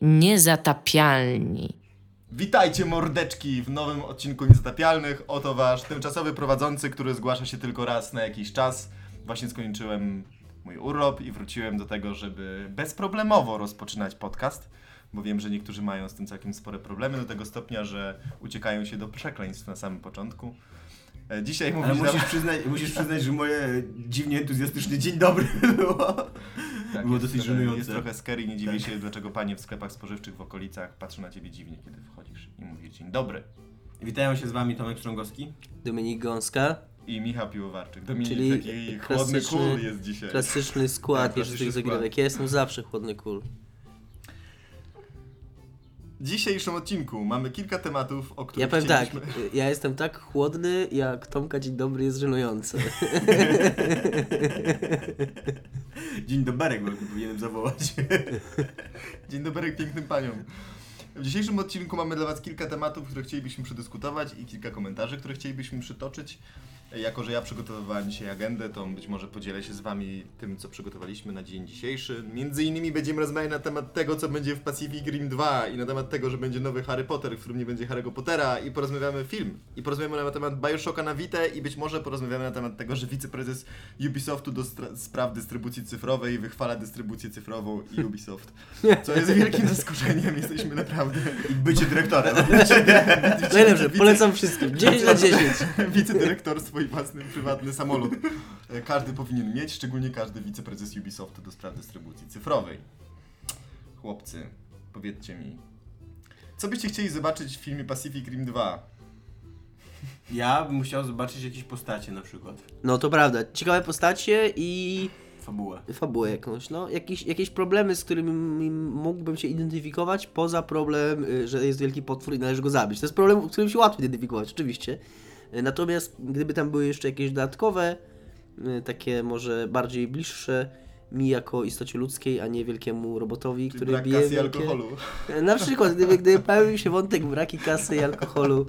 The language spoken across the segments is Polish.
Niezatapialni. Witajcie mordeczki w nowym odcinku Niezatapialnych. Oto wasz tymczasowy prowadzący, który zgłasza się tylko raz na jakiś czas. Właśnie skończyłem mój urlop i wróciłem do tego, żeby bezproblemowo rozpoczynać podcast, bo wiem, że niektórzy mają z tym całkiem spore problemy do tego stopnia, że uciekają się do przekleństw na samym początku. E, Dzisiaj Ale mówić musisz przyznać, musisz przyznać, że moje dziwnie entuzjastyczne dzień dobry było. Tak, było jest dosyć trochę, żenujące. Jest trochę scary, nie dziwię Tak. się, dlaczego panie w sklepach spożywczych w okolicach patrzą na ciebie dziwnie, kiedy wchodzisz i mówisz dzień dobry. Witają się z wami Tomek Strągowski. Dominik Gąska, I Michał Piłowarczyk. Dominik Czyli taki chłodny klasyczny- kul jest dzisiaj. klasyczny Tak, skład klasyczny pierwszych skład. zagrywek. Ja jestem zawsze chłodny kul. W dzisiejszym odcinku mamy kilka tematów, o których Ja powiem tak, chcielibyśmy... ja jestem tak chłodny, jak Tomka Dzień Dobry jest żenujący. Dzień doberek, powinienem zawołać. Dzień dobry pięknym paniom. W dzisiejszym odcinku mamy dla Was kilka tematów, które chcielibyśmy przedyskutować i kilka komentarzy, które chcielibyśmy przytoczyć. Jako, że ja przygotowywałem dzisiaj agendę, to być może podzielę się z Wami tym, co przygotowaliśmy na dzień dzisiejszy. Między innymi będziemy rozmawiać na temat tego, co będzie w Pacific Rim 2 i na temat tego, że będzie nowy Harry Potter, w którym nie będzie Harry'ego Pottera i porozmawiamy film. I porozmawiamy na temat Bioshocka na Vita i być może porozmawiamy na temat tego, że wiceprezes Ubisoftu do spraw dystrybucji cyfrowej wychwala dystrybucję cyfrową i Ubisoft. Co jest wielkim zaskoczeniem, jesteśmy naprawdę... I bycie dyrektorem. Najlepsze, polecam wszystkim. 10 na 10. Wicedyrektorstwo i własny prywatny samolot. E, Każdy powinien mieć, szczególnie każdy wiceprezes Ubisoftu do spraw dystrybucji cyfrowej. Chłopcy, powiedzcie mi, co byście chcieli zobaczyć w filmie Pacific Rim 2? Ja bym chciał zobaczyć jakieś postacie na przykład. No to prawda, ciekawe postacie i Fabułę. fabułę jakąś, no. Jakieś, jakieś problemy, z którymi mógłbym się identyfikować, poza problem, y, że jest wielki potwór i należy go zabić. To jest problem, z którym się łatwo identyfikować, oczywiście. Natomiast gdyby tam były jeszcze jakieś dodatkowe, y, takie może bardziej bliższe mi jako istocie ludzkiej, a nie wielkiemu robotowi, Czyli który brak bije kasy i wielkie... alkoholu. Na przykład, gdyby, gdyby pojawił się wątek braki kasy i alkoholu,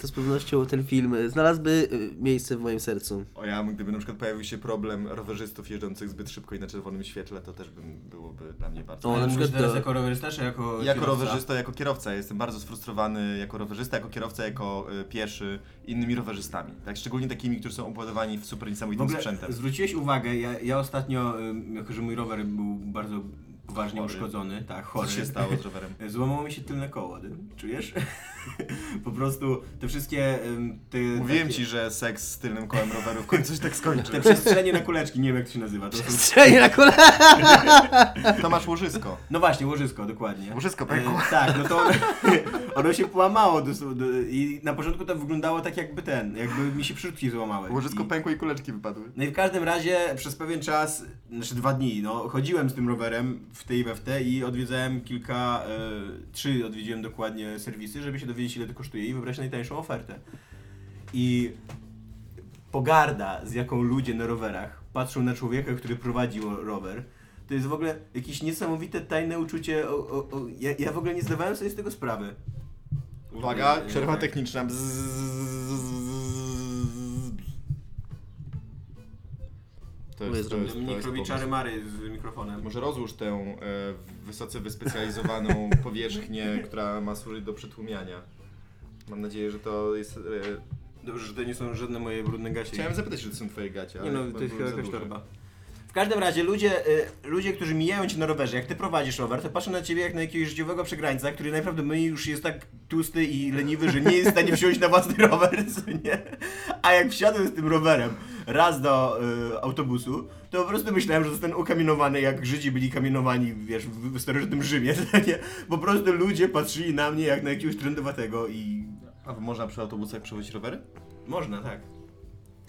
to z pewnością ten film znalazłby y, miejsce w moim sercu. O ja, gdyby na przykład pojawił się problem rowerzystów jeżdżących zbyt szybko i na czerwonym świetle, to też bym, byłoby dla mnie bardzo... O, na przykład teraz to- jako rowerzysta, czy jako Jako kierowca? rowerzysta, jako kierowca. Jestem bardzo sfrustrowany jako rowerzysta, jako kierowca, jako y, pieszy innymi rowerzystami. Tak, szczególnie takimi, którzy są obładowani w super W niesamowitym ogóle sprzętem. zwróciłeś uwagę, ja, ja ostatnio, jako że mój rower był bardzo poważnie Chory. uszkodzony, tak, Co chory. się stało z rowerem? Złamało mi się tylne koło, ty czujesz? po prostu te wszystkie... Te, Mówiłem takie- ci, że seks z tylnym kołem roweru w końcu się tak skończy. Te przestrzenie na kuleczki, nie wiem jak to się nazywa. To są... Strzeli na kolana! Tomasz Łożysko. No właśnie, łożysko, dokładnie. Łożysko pękło. E, tak, no to ono, ono się połamało do, do, i na początku to wyglądało tak jakby ten, jakby mi się przyszutki złamały. Łożysko I, pękło i kuleczki wypadły. No i w każdym razie przez pewien czas, znaczy dwa dni, no chodziłem z tym rowerem w tej i we w te i odwiedzałem kilka, e, trzy odwiedziłem dokładnie serwisy, żeby się dowiedzieć ile to kosztuje i wybrać najtańszą ofertę. I pogarda, z jaką ludzie na rowerach patrzą na człowieka, który prowadzi ro- rower, to jest w ogóle jakieś niesamowite tajne uczucie. O, o, o, ja, ja w ogóle nie zdawałem sobie z tego sprawy. Uwaga, E, przerwa tak. techniczna. Bzzz. To jest, to jest, to Dominik jest robi czary mary z mikrofonem. Może rozłóż tę e, wysoce wyspecjalizowaną powierzchnię, która ma służyć do przytłumiania. Mam nadzieję, że to jest... E, Dobrze, że to nie są żadne moje brudne gacie. chciałem zapytać, czy to są twoje gacie, ale Nie no, chyba to jest były za jakaś duże. torba. W każdym razie ludzie, y, ludzie, którzy mijają cię na rowerze, jak ty prowadzisz rower, to patrzą na ciebie jak na jakiegoś życiowego przegrańca, który najprawdopodobniej już jest tak tłusty i leniwy, że nie jest w stanie wsiąść na własny rower, co nie? A jak wsiadłem z tym rowerem raz do y, autobusu, to po prostu myślałem, że zostanę ukamienowany, jak Żydzi byli kamienowani, wiesz, w, w starożytnym Rzymie, co nie? Po prostu ludzie patrzyli na mnie jak na jakiegoś trendowatego i A można przy autobusach przewozić rowery? można, tak.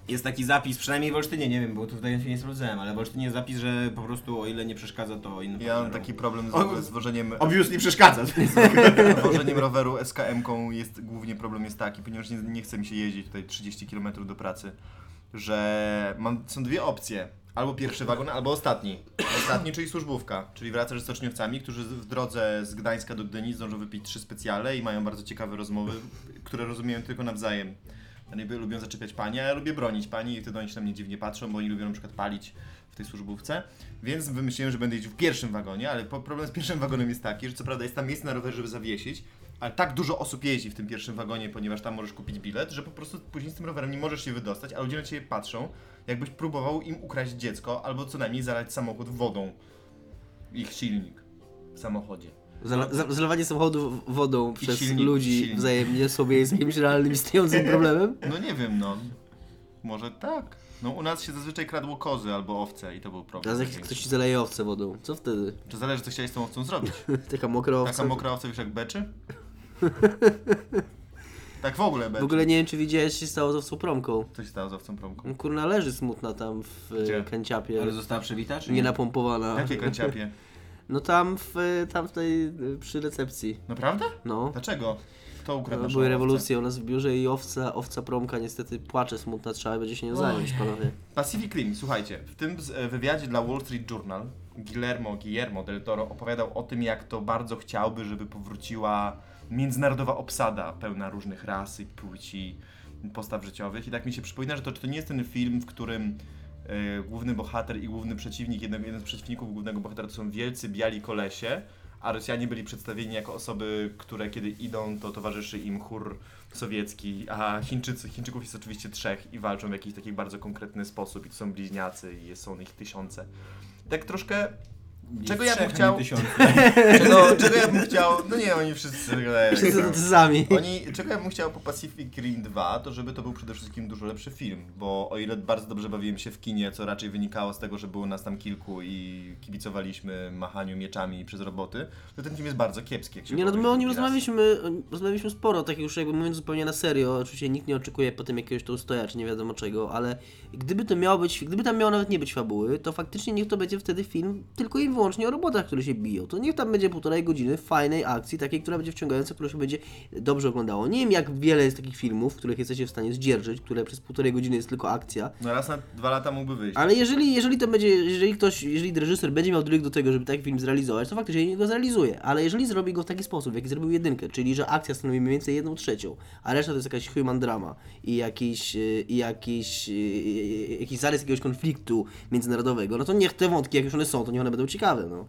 Jest taki zapis, przynajmniej w Olsztynie, nie wiem, bo tutaj się nie sprawdzałem, ale w Olsztynie jest zapis, że po prostu o ile nie przeszkadza, to inny Ja mam taki problem z, z wożeniem Obviously przeszkadza. Wożeniem roweru SKM-ką jest głównie problem jest taki, ponieważ nie, nie chce mi się jeździć tutaj 30 km do pracy, że mam, są dwie opcje. Albo pierwszy wagon, albo ostatni. Ostatni, czyli służbówka, czyli wracasz z stoczniowcami, którzy w drodze z Gdańska do Gdyni zdążą wypić trzy specjale i mają bardzo ciekawe rozmowy, które rozumieją tylko nawzajem. Oni lubią zaczepiać panie, a ja lubię bronić pani i wtedy oni się na mnie dziwnie patrzą, bo oni lubią na przykład palić w tej służbówce, więc wymyśliłem, że będę jeździł w pierwszym wagonie, ale problem z pierwszym wagonem jest taki, że co prawda jest tam miejsce na rowerze, żeby zawiesić, ale tak dużo osób jeździ w tym pierwszym wagonie, ponieważ tam możesz kupić bilet, że po prostu później z tym rowerem nie możesz się wydostać, a ludzie na ciebie patrzą, jakbyś próbował im ukraść dziecko, albo co najmniej zalać samochód wodą. Ich silnik w samochodzie. Zalewanie samochodu wodą przez silnik, ludzi silnik. wzajemnie sobie jest jakimś realnym istniejącym problemem? No nie wiem, no. Może tak. No u nas się zazwyczaj kradło kozy albo owce i to był problem. Teraz jak ktoś ci zaleje owce wodą, co wtedy? Czy zależy, co chciałeś z tą owcą zrobić? Taka mokra owca. Taka mokra owca, wiesz jak beczy? tak w ogóle beczy. W ogóle nie wiem, czy widziałeś, co się stało z owcą promką. Co się stało z owcą promką? No, Kurna leży smutna tam w e, Gdzie? kanciapie. Ale została przewita, czy nie? Nie napompowana. Jakie kanciapie? No tam w, tam w tej, e, przy recepcji. Naprawdę? No. Dlaczego? Kto ukradł No, były rewolucje u nas w biurze i owca, owca promka niestety płacze smutna, trzeba będzie się nią zająć, panowie. Pacific Rim, słuchajcie, w tym e, wywiadzie dla Wall Street Journal Guillermo, Guillermo del Toro opowiadał o tym, jak to bardzo chciałby, żeby powróciła międzynarodowa obsada pełna różnych ras i płci, postaw życiowych. I tak mi się przypomina, że to, czy to nie jest ten film, w którym e, główny bohater i główny przeciwnik, jeden, jeden z przeciwników głównego bohatera to są wielcy, biali kolesie, a Rosjanie byli przedstawieni jako osoby, które kiedy idą, to towarzyszy im chór sowiecki, a Chińczycy, Chińczyków jest oczywiście trzech i walczą w jakiś taki bardzo konkretny sposób i to są bliźniacy i są ich tysiące. Tak troszkę Czego ja bym chciał? Czego, czego ja bym chciał? No nie, oni wszyscy Wszyscy grają. tacy sami. Oni, czego ja bym chciał po Pacific Rim 2, to żeby to był przede wszystkim dużo lepszy film, bo o ile bardzo dobrze bawiłem się w kinie, co raczej wynikało z tego, że było nas tam kilku i kibicowaliśmy machaniu mieczami przez roboty, to ten film jest bardzo kiepski, jak się Nie no, to my o nim rozmawialiśmy, rozmawialiśmy sporo, tak już jakby mówiąc zupełnie na serio, oczywiście nikt nie oczekuje potem jakiegoś tu stoja, czy nie wiadomo czego, ale gdyby to miało być, gdyby tam miało nawet nie być fabuły, to faktycznie niech to będzie wtedy film tylko i wyłącznie o robotach, które się biją. To niech tam będzie półtorej godziny fajnej akcji, takiej, która będzie wciągająca, która się będzie dobrze oglądało. Nie wiem jak wiele jest takich filmów, w których jesteście w stanie zdzierżyć, które przez półtorej godziny jest tylko akcja, No raz na dwa lata mógłby wyjść. ale jeżeli, jeżeli to będzie, jeżeli ktoś, jeżeli reżyser będzie miał dryg do tego, żeby taki film zrealizować, to faktycznie go zrealizuje. Ale jeżeli zrobi go w taki sposób, w jaki zrobił jedynkę, czyli że akcja stanowi mniej więcej jedną trzecią, a reszta to jest jakaś human drama i jakiś, yy, i jakiś, yy, jakiś zarys jakiegoś konfliktu międzynarodowego, no to niech te wątki, jak już one są, to niech one będą ciekawe, no.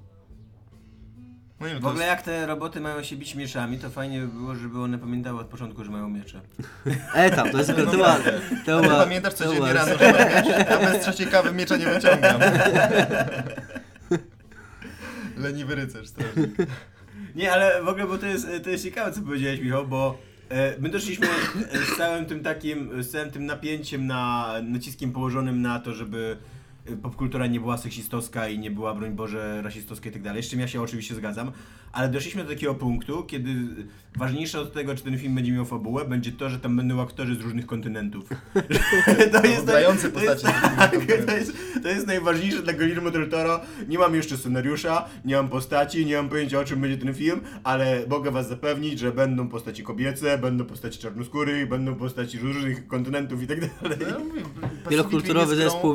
No nie wiem, W to ogóle jest... jak te roboty mają się bić mieczami, to fajnie by było, żeby one pamiętały od początku, że mają miecze. Etap, to jest No to naprawdę. to ty pamiętasz to codziennie była- rano, że miecz? Ja bez trzeciej kawy miecza nie wyciągam. Leniwy rycerz, strażnik. Nie, ale w ogóle, bo to jest, to jest ciekawe, co powiedziałeś, Michał, bo e, my doszliśmy e, z całym tym takim, z całym tym napięciem, na, naciskiem położonym na to, żeby popkultura nie była seksistowska i nie była, broń Boże, rasistowska i tak dalej, z czym ja się oczywiście zgadzam, ale doszliśmy do takiego punktu, kiedy ważniejsze od tego, czy ten film będzie miał fabułę, będzie to, że tam będą aktorzy z różnych kontynentów. to jest, to jest, z różnych tak, to jest, to jest najważniejsze dla Guillermo del Toro. Nie mam jeszcze scenariusza, nie mam postaci, nie mam pojęcia o czym będzie ten film, ale mogę was zapewnić, że będą postaci kobiece, będą postaci czarnoskórych, będą postaci z różnych kontynentów i tak dalej. No, Wielokulturowy jest zespół grą.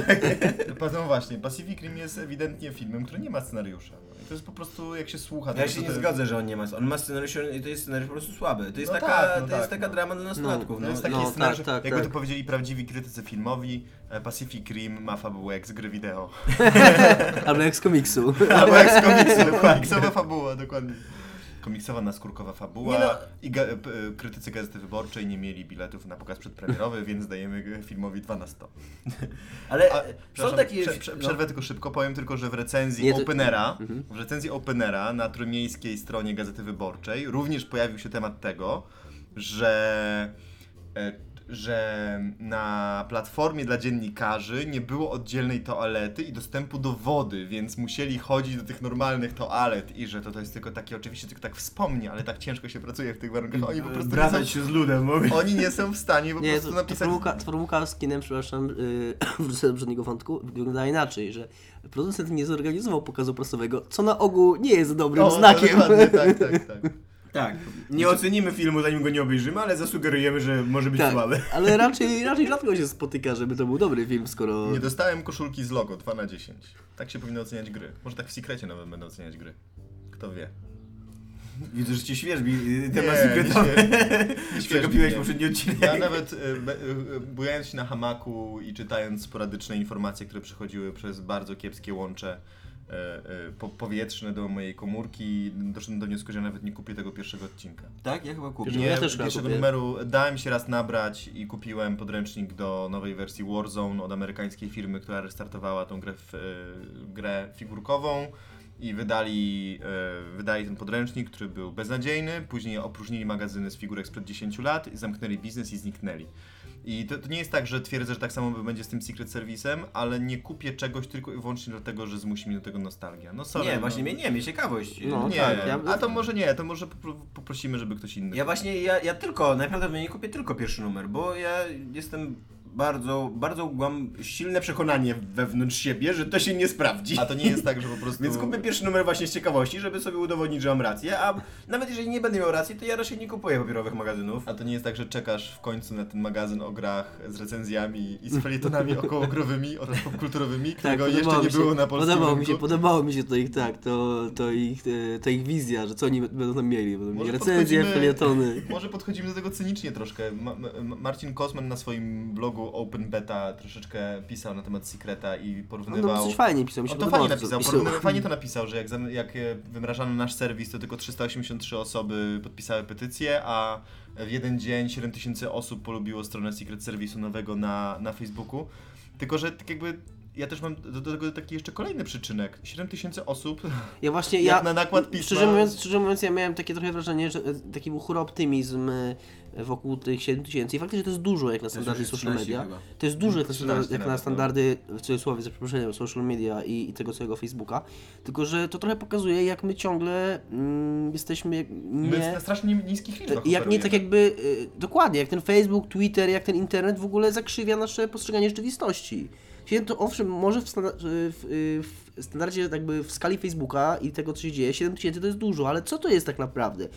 No właśnie, Pacific Rim jest ewidentnie filmem, który nie ma scenariusza. I to jest po prostu, jak się słucha... Ja się to nie te- zgodzę, że on nie ma. On ma scenariusz i to jest scenariusz po prostu słaby. To jest No taka, tak, no to jest tak, taka no. drama dla nastolatków. To No, jest taki No, scenariusz, tak, tak, jakby tak. to powiedzieli prawdziwi krytycy filmowi, e, Pacific Rim ma fabułę jak z gry wideo. albo jak z komiksu. Albo jak z komiksu, komiksowa fabuła, dokładnie. Komiksowa naskórkowa fabuła no. i ga- krytycy Gazety Wyborczej nie mieli biletów na pokaz przedpremierowy, więc dajemy filmowi 2 na 100. ale A, są takie... prze, prze, no. przerwę tylko szybko, powiem tylko, że w recenzji Nie, to- Openera, Mhm. w recenzji Openera na trójmiejskiej stronie Gazety Wyborczej również pojawił się temat tego, że, e, że na platformie dla dziennikarzy nie było oddzielnej toalety i dostępu do wody, więc musieli chodzić do tych normalnych toalet i że to, to jest tylko takie, oczywiście tylko tak wspomnie, ale tak ciężko się pracuje w tych warunkach, oni po prostu nie są, się z ludem, mówię. oni nie są w stanie po Nie, prostu to, napisać... formułka, formułka z kinem, przepraszam, yy, wrócę do poprzedniego wątku, wygląda inaczej, że producent nie zorganizował pokazu prasowego, co na ogół nie jest dobrym O, znakiem. Tak, tak, tak. Tak. Nie ocenimy filmu, zanim go nie obejrzymy, ale zasugerujemy, że może być Tak, słaby. ale raczej, raczej rzadko się spotyka, żeby to był dobry film, skoro... Nie dostałem koszulki z logo 2 na 10. Tak się powinno oceniać gry. Może tak w sekrecie nawet będę oceniać gry. Kto wie. Widzę, że cię świeżbi y, temat sekretowy. Przegapiłeś poprzedni odcinek. Ja nawet y, y, bujając się na hamaku i czytając sporadyczne informacje, które przychodziły przez bardzo kiepskie łącze po, powietrzne do mojej komórki, doszedłem do wniosku, że nawet nie kupię tego pierwszego odcinka. Tak? Ja chyba kupię. Nie, ja też pierwszego kupię. numeru dałem się raz nabrać i kupiłem podręcznik do nowej wersji Warzone od amerykańskiej firmy, która restartowała tą grę, w, y, grę figurkową i wydali, wydali ten podręcznik, który był beznadziejny, później opróżnili magazyny z figurek sprzed 10 lat, i zamknęli biznes i zniknęli. I to, to nie jest tak, że twierdzę, że tak samo będzie z tym Secret Service'em, ale nie kupię czegoś tylko i wyłącznie dlatego, że zmusi mnie do tego nostalgia. No sorry, nie, no. właśnie mnie nie, mnie ciekawość. No, Nie, tak, ja- a to może nie, to może popro- poprosimy, żeby ktoś inny. Ja właśnie, ja, ja tylko, najprawdopodobniej kupię tylko pierwszy numer, bo ja jestem bardzo, bardzo mam silne przekonanie wewnątrz siebie, że to się nie sprawdzi. A to nie jest tak, że po prostu... Więc kupię pierwszy numer właśnie z ciekawości, żeby sobie udowodnić, że mam rację, a nawet jeżeli nie będę miał racji, to ja raczej nie kupuję papierowych magazynów. A to nie jest tak, że czekasz w końcu na ten magazyn o grach z recenzjami i z felietonami okołogrowymi oraz popkulturowymi, którego jeszcze podobało nie mi się, było na polskim podobało mi rynku. się, podobało mi się to ich tak, to, to, ich, e, to ich wizja, że co oni będą tam mieli. Będą mieli Może recenzje, podchodzimy- felietony. Może podchodzimy do tego cynicznie troszkę. Ma Ma Marcin Kosman na swoim blogu Open Beta troszeczkę pisał na temat Secreta i No, no porównywał... coś fajnie pisał, mi się On to fajnie napisał, pisał. porównywał- fajnie to napisał, że jak, jak e, wymrażano nasz serwis, to tylko 383 osoby podpisały petycję, a w jeden dzień 7000 osób polubiło stronę Secret Service'u nowego na, na Facebooku. Tylko, że tak jakby ja też mam do, tego taki jeszcze kolejny przyczynek. 7000 osób, Ja właśnie, jak ja, na nakład pisma... szczerze mówiąc, szczerze mówiąc, ja miałem takie trochę wrażenie, że e, taki był chóry optymizm e, wokół tych 7 tysięcy i faktycznie to jest dużo jak na standardy social 13 media. chyba. To jest dużo jak na, 13 standardy, jak na standardy, w cudzysłowie, za przeproszeniem, social media i, i tego całego Facebooka. Tylko, że to trochę pokazuje, jak my ciągle mm, jesteśmy My nie... na strasznie niskich liczbach I jak nie tak jakby, y, dokładnie, jak ten Facebook, Twitter, jak ten internet w ogóle zakrzywia nasze postrzeganie rzeczywistości. Siedem to owszem, może w, standa- w, w standardzie jakby w skali Facebooka i tego co się dzieje, 7 tysięcy to jest dużo, ale co to jest tak naprawdę?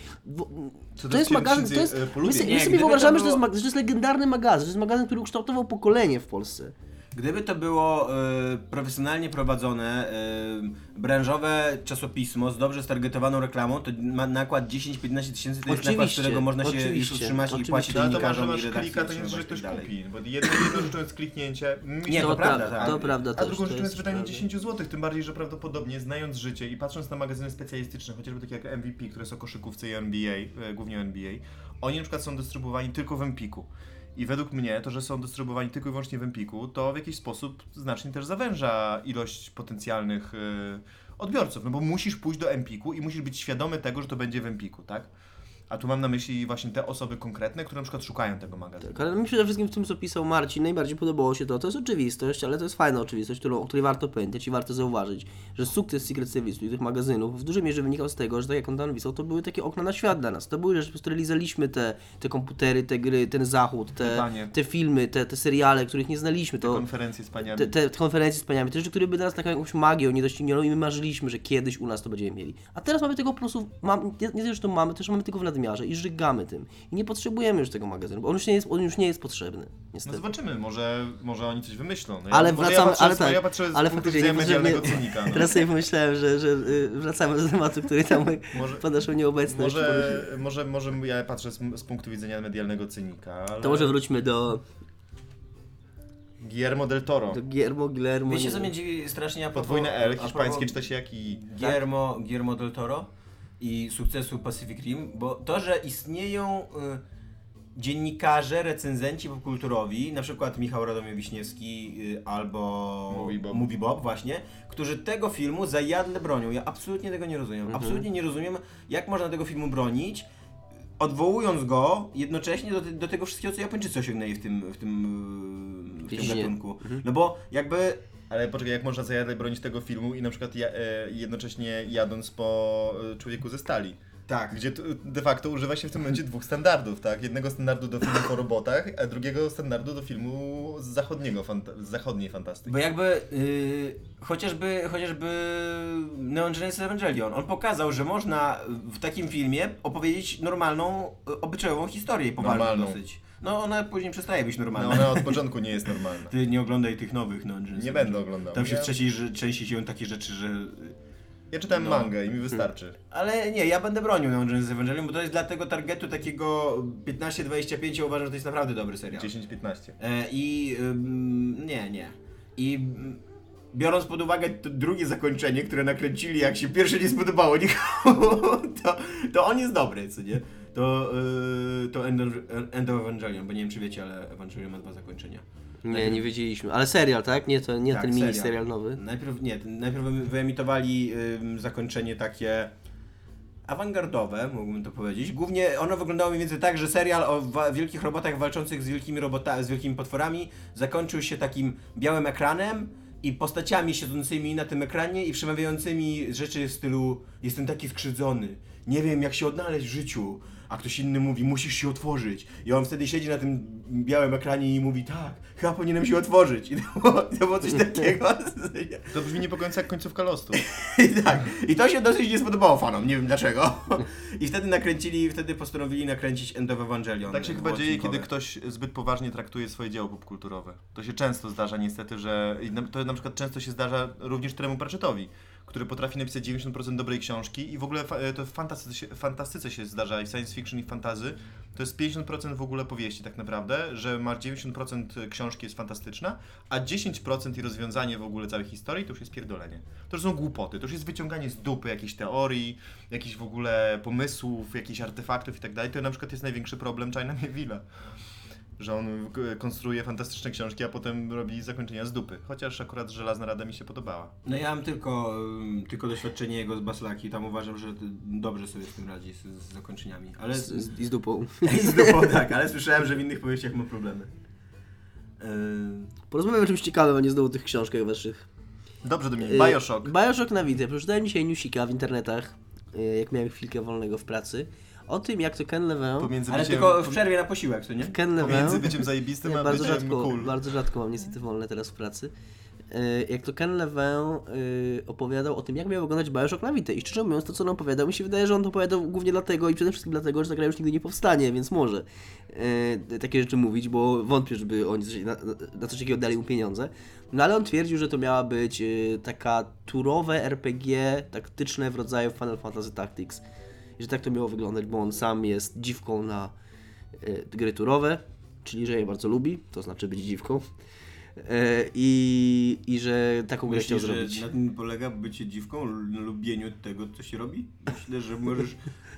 To jest magazyn, to 7000, jest, e, my, sobie- my wyobrażamy, że, to jest, było- że to jest legendarny magazyn, że to jest magazyn, który ukształtował pokolenie w Polsce. Gdyby to było e, profesjonalnie prowadzone, e, branżowe czasopismo z dobrze stargetowaną reklamą, to ma nakład 10-15 tysięcy to jest nakład, z Oczywiście, którego można się oczywiście, już utrzymać oczywiście. i płacić No, ale to masz, że dziennikarzom i masz redakcji klika, to nie i znaczy, że tak ktoś dalej. kupi. Bo jedną, jedną rzeczą jest kliknięcie. Się to pra- prawda, tak. To prawda A też, drugą to rzeczą jest wydanie prawda. 10 zł, tym bardziej, że prawdopodobnie znając życie i patrząc na magazyny specjalistyczne, chociażby takie jak MVP, które są koszykówce i NBA, e, głównie NBA, oni na przykład są dystrybuowani tylko w Empiku. I według mnie to, że są dystrybuowani tylko i wyłącznie w Empiku, to w jakiś sposób znacznie też zawęża ilość potencjalnych e, odbiorców, no bo musisz pójść do Empiku i musisz być świadomy tego, że to będzie w Empiku, tak? A tu mam na myśli właśnie te osoby konkretne, które na przykład szukają tego magazynu. Tak, ale mi przede wszystkim w tym, co pisał Marcin, najbardziej podobało się to. To jest oczywistość, ale to jest fajna oczywistość, którą, o której warto pamiętać i warto zauważyć, że sukces Secret Service i tych magazynów w dużej mierze wynikał z tego, że tak jak on tam napisał, to były takie okna na świat dla nas. To były rzeczy, przez które lizaliśmy te, te komputery, te gry, ten zachód, te, te filmy, te, te seriale, których nie znaliśmy. Te To, konferencje z paniami. te, te konferencje z paniami, te rzeczy, które by dla nas taką jakąś magią niedoścignioną i my marzyliśmy, że kiedyś u nas to będziemy mieli. A teraz mamy tego po prostu, mam, nie, nie tylko, że to mamy, też mamy tylko w nadmiarze i żygamy tym. I nie potrzebujemy już tego magazynu, bo on już nie jest, on już nie jest potrzebny. No Niestety. zobaczymy, może, może oni coś wymyślą. No Ale wracamy- ja patrzę, ale z- tak, ja patrzę z ale punktu faktycznie medialnego cynika. No. Teraz sobie pomyślałem, że, że y, wracamy do tematu, który tam Może- pod naszą nieobecność. Może, może, może ja patrzę z, z punktu widzenia medialnego cynika, ale... To może wróćmy do, Guillermo del Toro. do Guillermo, Guillermo. Wiecie co mnie dziwi strasznie Podwójne L, propos hiszpańskie czyta się jak i... Guillermo, Guillermo del Toro i sukcesu Pacific Rim, bo to, że istnieją y, dziennikarze, recenzenci popkulturowi, na przykład Michał Radomir Wiśniewski y, albo Mówi Bob. Mówi Bob właśnie, którzy tego filmu zajadle bronią. Ja absolutnie tego nie rozumiem. Mhm. Absolutnie nie rozumiem, jak można tego filmu bronić, odwołując go jednocześnie do, do tego wszystkiego, co Japończycy osiągnęli w tym, w tym, y, w tym Dziedzinie. gatunku. No bo jakby Ale poczekaj, jak można zajadle bronić tego filmu i na przykład ja, e, jednocześnie jadąc po e, Człowieku ze Stali. tak, Gdzie tu de facto używa się w tym momencie dwóch standardów, tak? Jednego standardu do filmów o robotach, a drugiego standardu do filmu z zachodniego, fanta- z zachodniej fantastyki. Bo jakby yy, chociażby, chociażby Neon Genesis Evangelion, on pokazał, że można w takim filmie opowiedzieć normalną, y, obyczajową historię, poważną Normalną. dosyć. No ona później przestaje być No normalna. ona od początku nie jest normalna. Ty nie oglądaj tych nowych Genesis Nie będę oglądał. Tam się Ja- w trzeciej części dzieją takie rzeczy, że Ja czytałem No. mangę i mi wystarczy. Ale nie, ja będę bronił Genesis Evangelion, bo to jest dla tego targetu takiego 15-25, ja uważam, że to jest naprawdę dobry serial. 10-15. E, I ym, nie, nie. I biorąc pod uwagę to drugie zakończenie, które nakręcili, jak się pierwsze nie spodobało nikomu, to, to on jest dobry, co nie? To, yy, to End of, End of Evangelion, bo nie wiem czy wiecie, ale Evangelion ma dwa zakończenia. Nie, nie wiedzieliśmy. Ale serial, tak? Nie, to, nie Tak, ten mini serial. serial nowy. Najpierw nie, najpierw wyemitowali ym, zakończenie takie awangardowe, mógłbym to powiedzieć. Głównie ono wyglądało mniej więcej tak, że serial o wielkich robotach walczących z wielkimi robotami, z wielkimi potworami zakończył się takim białym ekranem i postaciami siedzącymi na tym ekranie i przemawiającymi rzeczy w stylu jestem taki skrzywdzony, nie wiem jak się odnaleźć w życiu, a ktoś inny mówi musisz się otworzyć i on wtedy siedzi na tym białym ekranie i mówi tak, chyba powinienem się otworzyć i to było, to było coś takiego. To brzmi nie po końcu jak końcówka Lostu. I tak. I to się dosyć nie spodobało fanom, nie wiem dlaczego. I wtedy nakręcili, wtedy postanowili nakręcić End of Evangelion. Tak się chyba dzieje, odcinkowe. kiedy ktoś zbyt poważnie traktuje swoje dzieło popkulturowe. To się często zdarza niestety, że to na przykład często się zdarza również Tremu Pratchettowi, który potrafi napisać 90% dobrej książki i w ogóle fa- to w fantastyce fantastyce się zdarza i w science fiction i fantazy. To jest 50% w ogóle powieści tak naprawdę, że masz 90% książki jest fantastyczna, a 10% i rozwiązanie w ogóle całej historii to już jest pierdolenie. To już są głupoty, to już jest wyciąganie z dupy jakichś teorii, jakichś w ogóle pomysłów, jakichś artefaktów i tak dalej. To na przykład jest największy problem China Mieville'a. Że on konstruuje fantastyczne książki, a potem robi zakończenia z dupy. Chociaż akurat Żelazna Rada mi się podobała. No ja mam tylko, ym, tylko doświadczenie jego z Baslaki, tam uważam, że dobrze sobie z tym radzi, z, z zakończeniami. Ale Z, z, I z dupą. I z dupą, tak, ale słyszałem, że w innych powieściach ma problemy. Ym, Porozmawiamy o czymś ciekawym, a nie znowu o tych książkach waszych. Dobrze, Dominik. Y, Bioshock. Bioshock na widzę. Przeczytałem dzisiaj newsika w internetach, y, jak miałem chwilkę wolnego w pracy, o tym jak to Ken Levin... Pomiędzy ale byciem, tylko w przerwie na posiłek, co nie? Ken pomiędzy Levin... byciem zajebistym, Nie, a bardzo byciem rzadko, cool. bardzo rzadko mam niestety wolne teraz w pracy. E, Jak to Ken Levin y, opowiadał o tym, jak miał wyglądać Bioshock na Vita. I szczerze mówiąc, to co on opowiadał, mi się wydaje, że on to opowiadał głównie dlatego i przede wszystkim dlatego, że ta gra już nigdy nie powstanie, więc może e, takie rzeczy mówić, bo wątpię, żeby oni coś, na, na coś takiego dali mu pieniądze. No ale on twierdził, że to miała być e, taka turowe RPG taktyczne w rodzaju Final Fantasy Tactics. Że tak to miało wyglądać, bo on sam jest dziwką na e, gry turowe, czyli że je bardzo lubi, to znaczy być dziwką. E, I, I że taką grę chciał zrobić. na tym polega bycie dziwką, na lubieniu tego, co się robi? Myślę, że możesz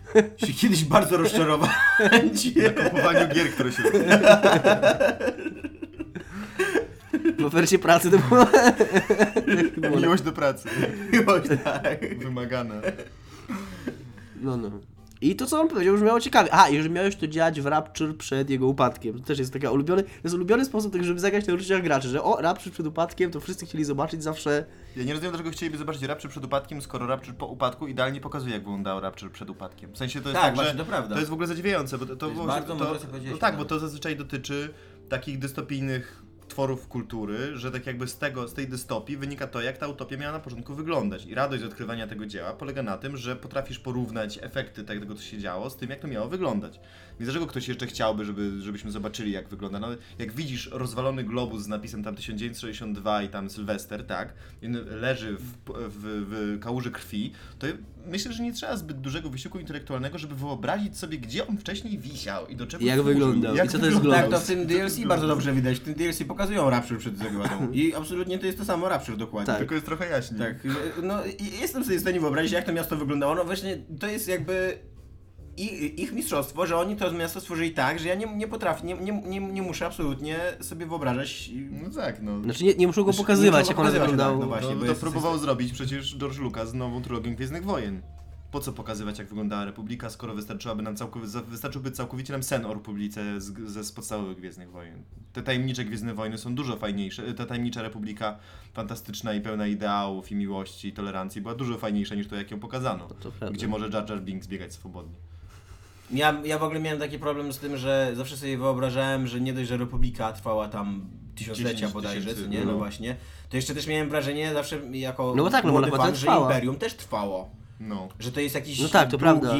się kiedyś bardzo rozczarować. Na kupowaniu gier, które się robi. W ofercie pracy to było Miłość do pracy. Miłość, tak. Wymagana. No, no. I to, co on powiedział, że miało ciekawie. A, i że miałeś to działać w Rapture przed jego upadkiem. To też jest taka ulubiony, to jest ulubiony sposób, tak, żeby zagrać na uczuciach graczy, że o, Rapture przed upadkiem, to wszyscy chcieli zobaczyć zawsze. Ja nie rozumiem, dlaczego chcieliby zobaczyć Rapture przed upadkiem, skoro Rapture po upadku idealnie pokazuje, jak wyglądał Rapture przed upadkiem. W sensie to jest Tak, tak, właśnie, że to prawda. to jest w ogóle zadziwiające, bo to, to, To jest było- bardzo to, to, Tak, bo to zazwyczaj dotyczy takich dystopijnych tworów kultury, że tak jakby z tego, z tej dystopii wynika to, jak ta utopia miała na początku wyglądać. I radość z odkrywania tego dzieła polega na tym, że potrafisz porównać efekty tego, co się działo, z tym, jak to miało wyglądać. Więc dlaczego ktoś jeszcze chciałby, żeby, żebyśmy zobaczyli, jak wygląda? No, jak widzisz rozwalony globus z napisem tam 1962 i tam Sylwester, tak? Leży w, w, w kałuży krwi, to myślę, że nie trzeba zbyt dużego wysiłku intelektualnego, żeby wyobrazić sobie, gdzie on wcześniej wisiał i do czego Jak wyglądał, i co to jest. Tak, to w tym DLC bardzo dobrze widać. W tym DLC pokazują Rapture przed zagładą. I absolutnie to jest to samo Rapture dokładnie. Tak. Tylko jest trochę jaśniej. Tak, no i jestem sobie w stanie wyobrazić, jak to miasto wyglądało. No właśnie, to jest jakby i- ich mistrzostwo, że oni to miasto stworzyli tak, że ja nie, nie potrafię, nie, nie, nie, nie muszę absolutnie sobie wyobrażać. No tak, no. Znaczy nie, nie muszą go Znaczy, pokazywać, nie jak pokazywać, wyglądało. tak, no właśnie. No, bo to jest- próbował zrobić przecież George Lucas z nową trylogią Gwiezdnych Wojen. Po co pokazywać, jak wyglądała Republika, skoro wystarczyłaby nam całkowicie, wystarczyłby całkowicie nam sen o Republice z, ze z podstawowych Gwiezdnych Wojen. Te tajemnicze Gwiezdne Wojny są dużo fajniejsze. Ta tajemnicza Republika, fantastyczna i pełna ideałów i miłości i tolerancji, była dużo fajniejsza niż to, jak ją pokazano. To prawda. Gdzie może Jar Jar Binks biegać swobodnie. Ja, ja w ogóle miałem taki problem z tym, że zawsze sobie wyobrażałem, że nie dość, że Republika trwała tam tysiąclecia 10 bodajże, tysięcy, co nie? No no. właśnie. To jeszcze też miałem wrażenie zawsze jako No bo tak, no bo młody fan, że trwała. Imperium też trwało. No. Że to jest jakiś No tak, to długi... prawda.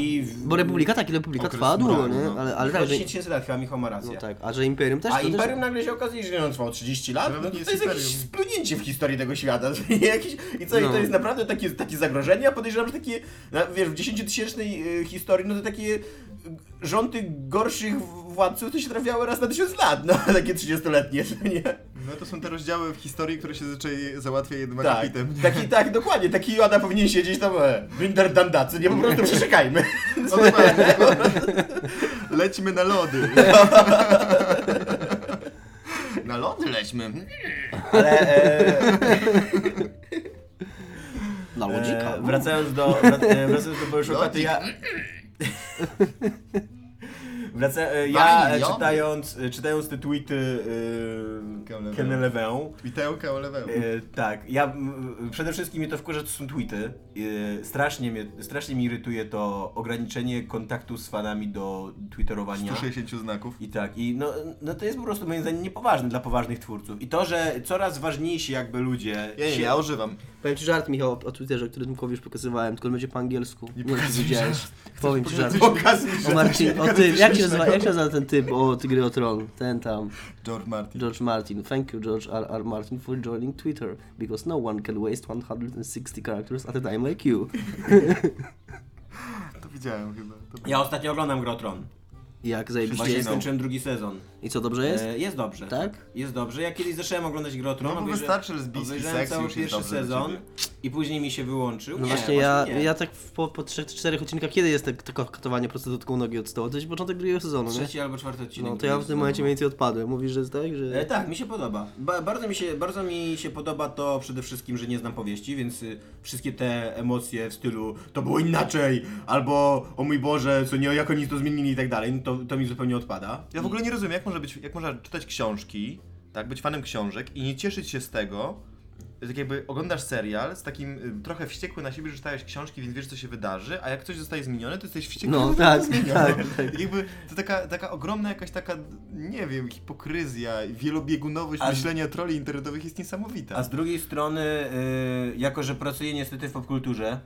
Bo Republika tak, i Republika Okres trwała długo, nie? no. Ale, ale Tak, że... 10 tysięcy lat, chyba Michał ma rację. No tak, a że Imperium też... A to też- Imperium nagle się okazuje, że on trwał 30 lat, no to, nie jest jest jakieś Imperium. splunięcie w historii tego świata. Jakiś, I co, i No. to jest naprawdę takie, takie zagrożenie, a podejrzewam, że takie, na- wiesz, w 10-tysięcznej y, historii, no to takie y, rządy gorszych władców to się trafiały raz na tysiąc lat, no takie 30-letnie, że nie? No to są te rozdziały w historii, które się zazwyczaj załatwia jednym Tak, akapitem. taki, tak, dokładnie, taki Joda powinien siedzieć tam, e, Binder Dandacy, nie po prostu przeszekajmy. No dokładnie. Lećmy na lody. Na lody lećmy. Ale e, Na lodzika. e, wracając do, e, wracając do Bioshoka, to ja... Wraca, e, ja e, Fajnie, czytając, e, czytając te tweety Kenelewę. e, Kenelewę, Witełka olewę. e, tak, ja m, przede wszystkim mnie to wkurza, to są tweety. E, strasznie, mnie, strasznie mi irytuje to ograniczenie kontaktu z fanami do twitterowania. 160 znaków. I tak, i no, no to jest po prostu moim zdaniem niepoważne dla poważnych twórców. I to, że coraz ważniejsi jakby ludzie Ja nie, się- ja używam. Powiem ci żart, Michał, o, o Twitterze, który Tomkowi już pokazywałem, tylko on będzie po angielsku. Nie, wiem, czy pokazuj widziałeś. żart. Powiem ci żart. Pokaż mi, O Marcin, o tym, jak się nazywa, jak się nazywa ten typ o Gry o Tron? Ten tam, George Martin. George Martin. Thank you George R. R. Martin for joining Twitter, because no one can waste 160 characters at a time like you. To widziałem chyba. To... Ja ostatnio oglądam Grę o Tron. Jak Właśnie zajebiście jest. skończyłem drugi sezon. I co, dobrze jest? E, jest dobrze. Tak? Jest dobrze. Ja kiedyś zacząłem oglądać Grę o Tron. No bo wystarczy lesbijski obejrzałem seks, cały już jest pierwszy dobrze dla sezon ciebie. i później mi się wyłączył. No nie, właśnie ja, nie. ja tak w- po, po trzech, czterech odcinkach, kiedy jest tak, tako katowanie prostytutką nogi od stołu? To jest początek drugiego sezonu, nie? Trzeci albo czwarty odcinek. No to ja w tym momencie mniej więcej odpadłem. Mówisz, że jest tak, że... E, tak, mi się podoba. Ba bardzo, mi się, bardzo mi się podoba to przede wszystkim, że nie znam powieści, więc y, wszystkie te emocje w stylu to było inaczej, albo o mój Boże, co nie, jak oni to zmienili i tak dalej, no to, to mi zupełnie odpada. Ja w ogóle nie rozumiem, jak może być, jak można czytać książki, tak, być fanem książek i nie cieszyć się z tego, tak jakby oglądasz serial z takim y, trochę wściekły na siebie, że czytałeś książki, więc wiesz, co się wydarzy, a jak coś zostaje zmienione, to jesteś wściekły, No, tak, zmienione. tak, tak. Jakby to taka, taka ogromna jakaś taka, nie wiem, hipokryzja, wielobiegunowość A- myślenia troli internetowych jest niesamowita. A z drugiej strony, y, jako że pracuję niestety w popkulturze,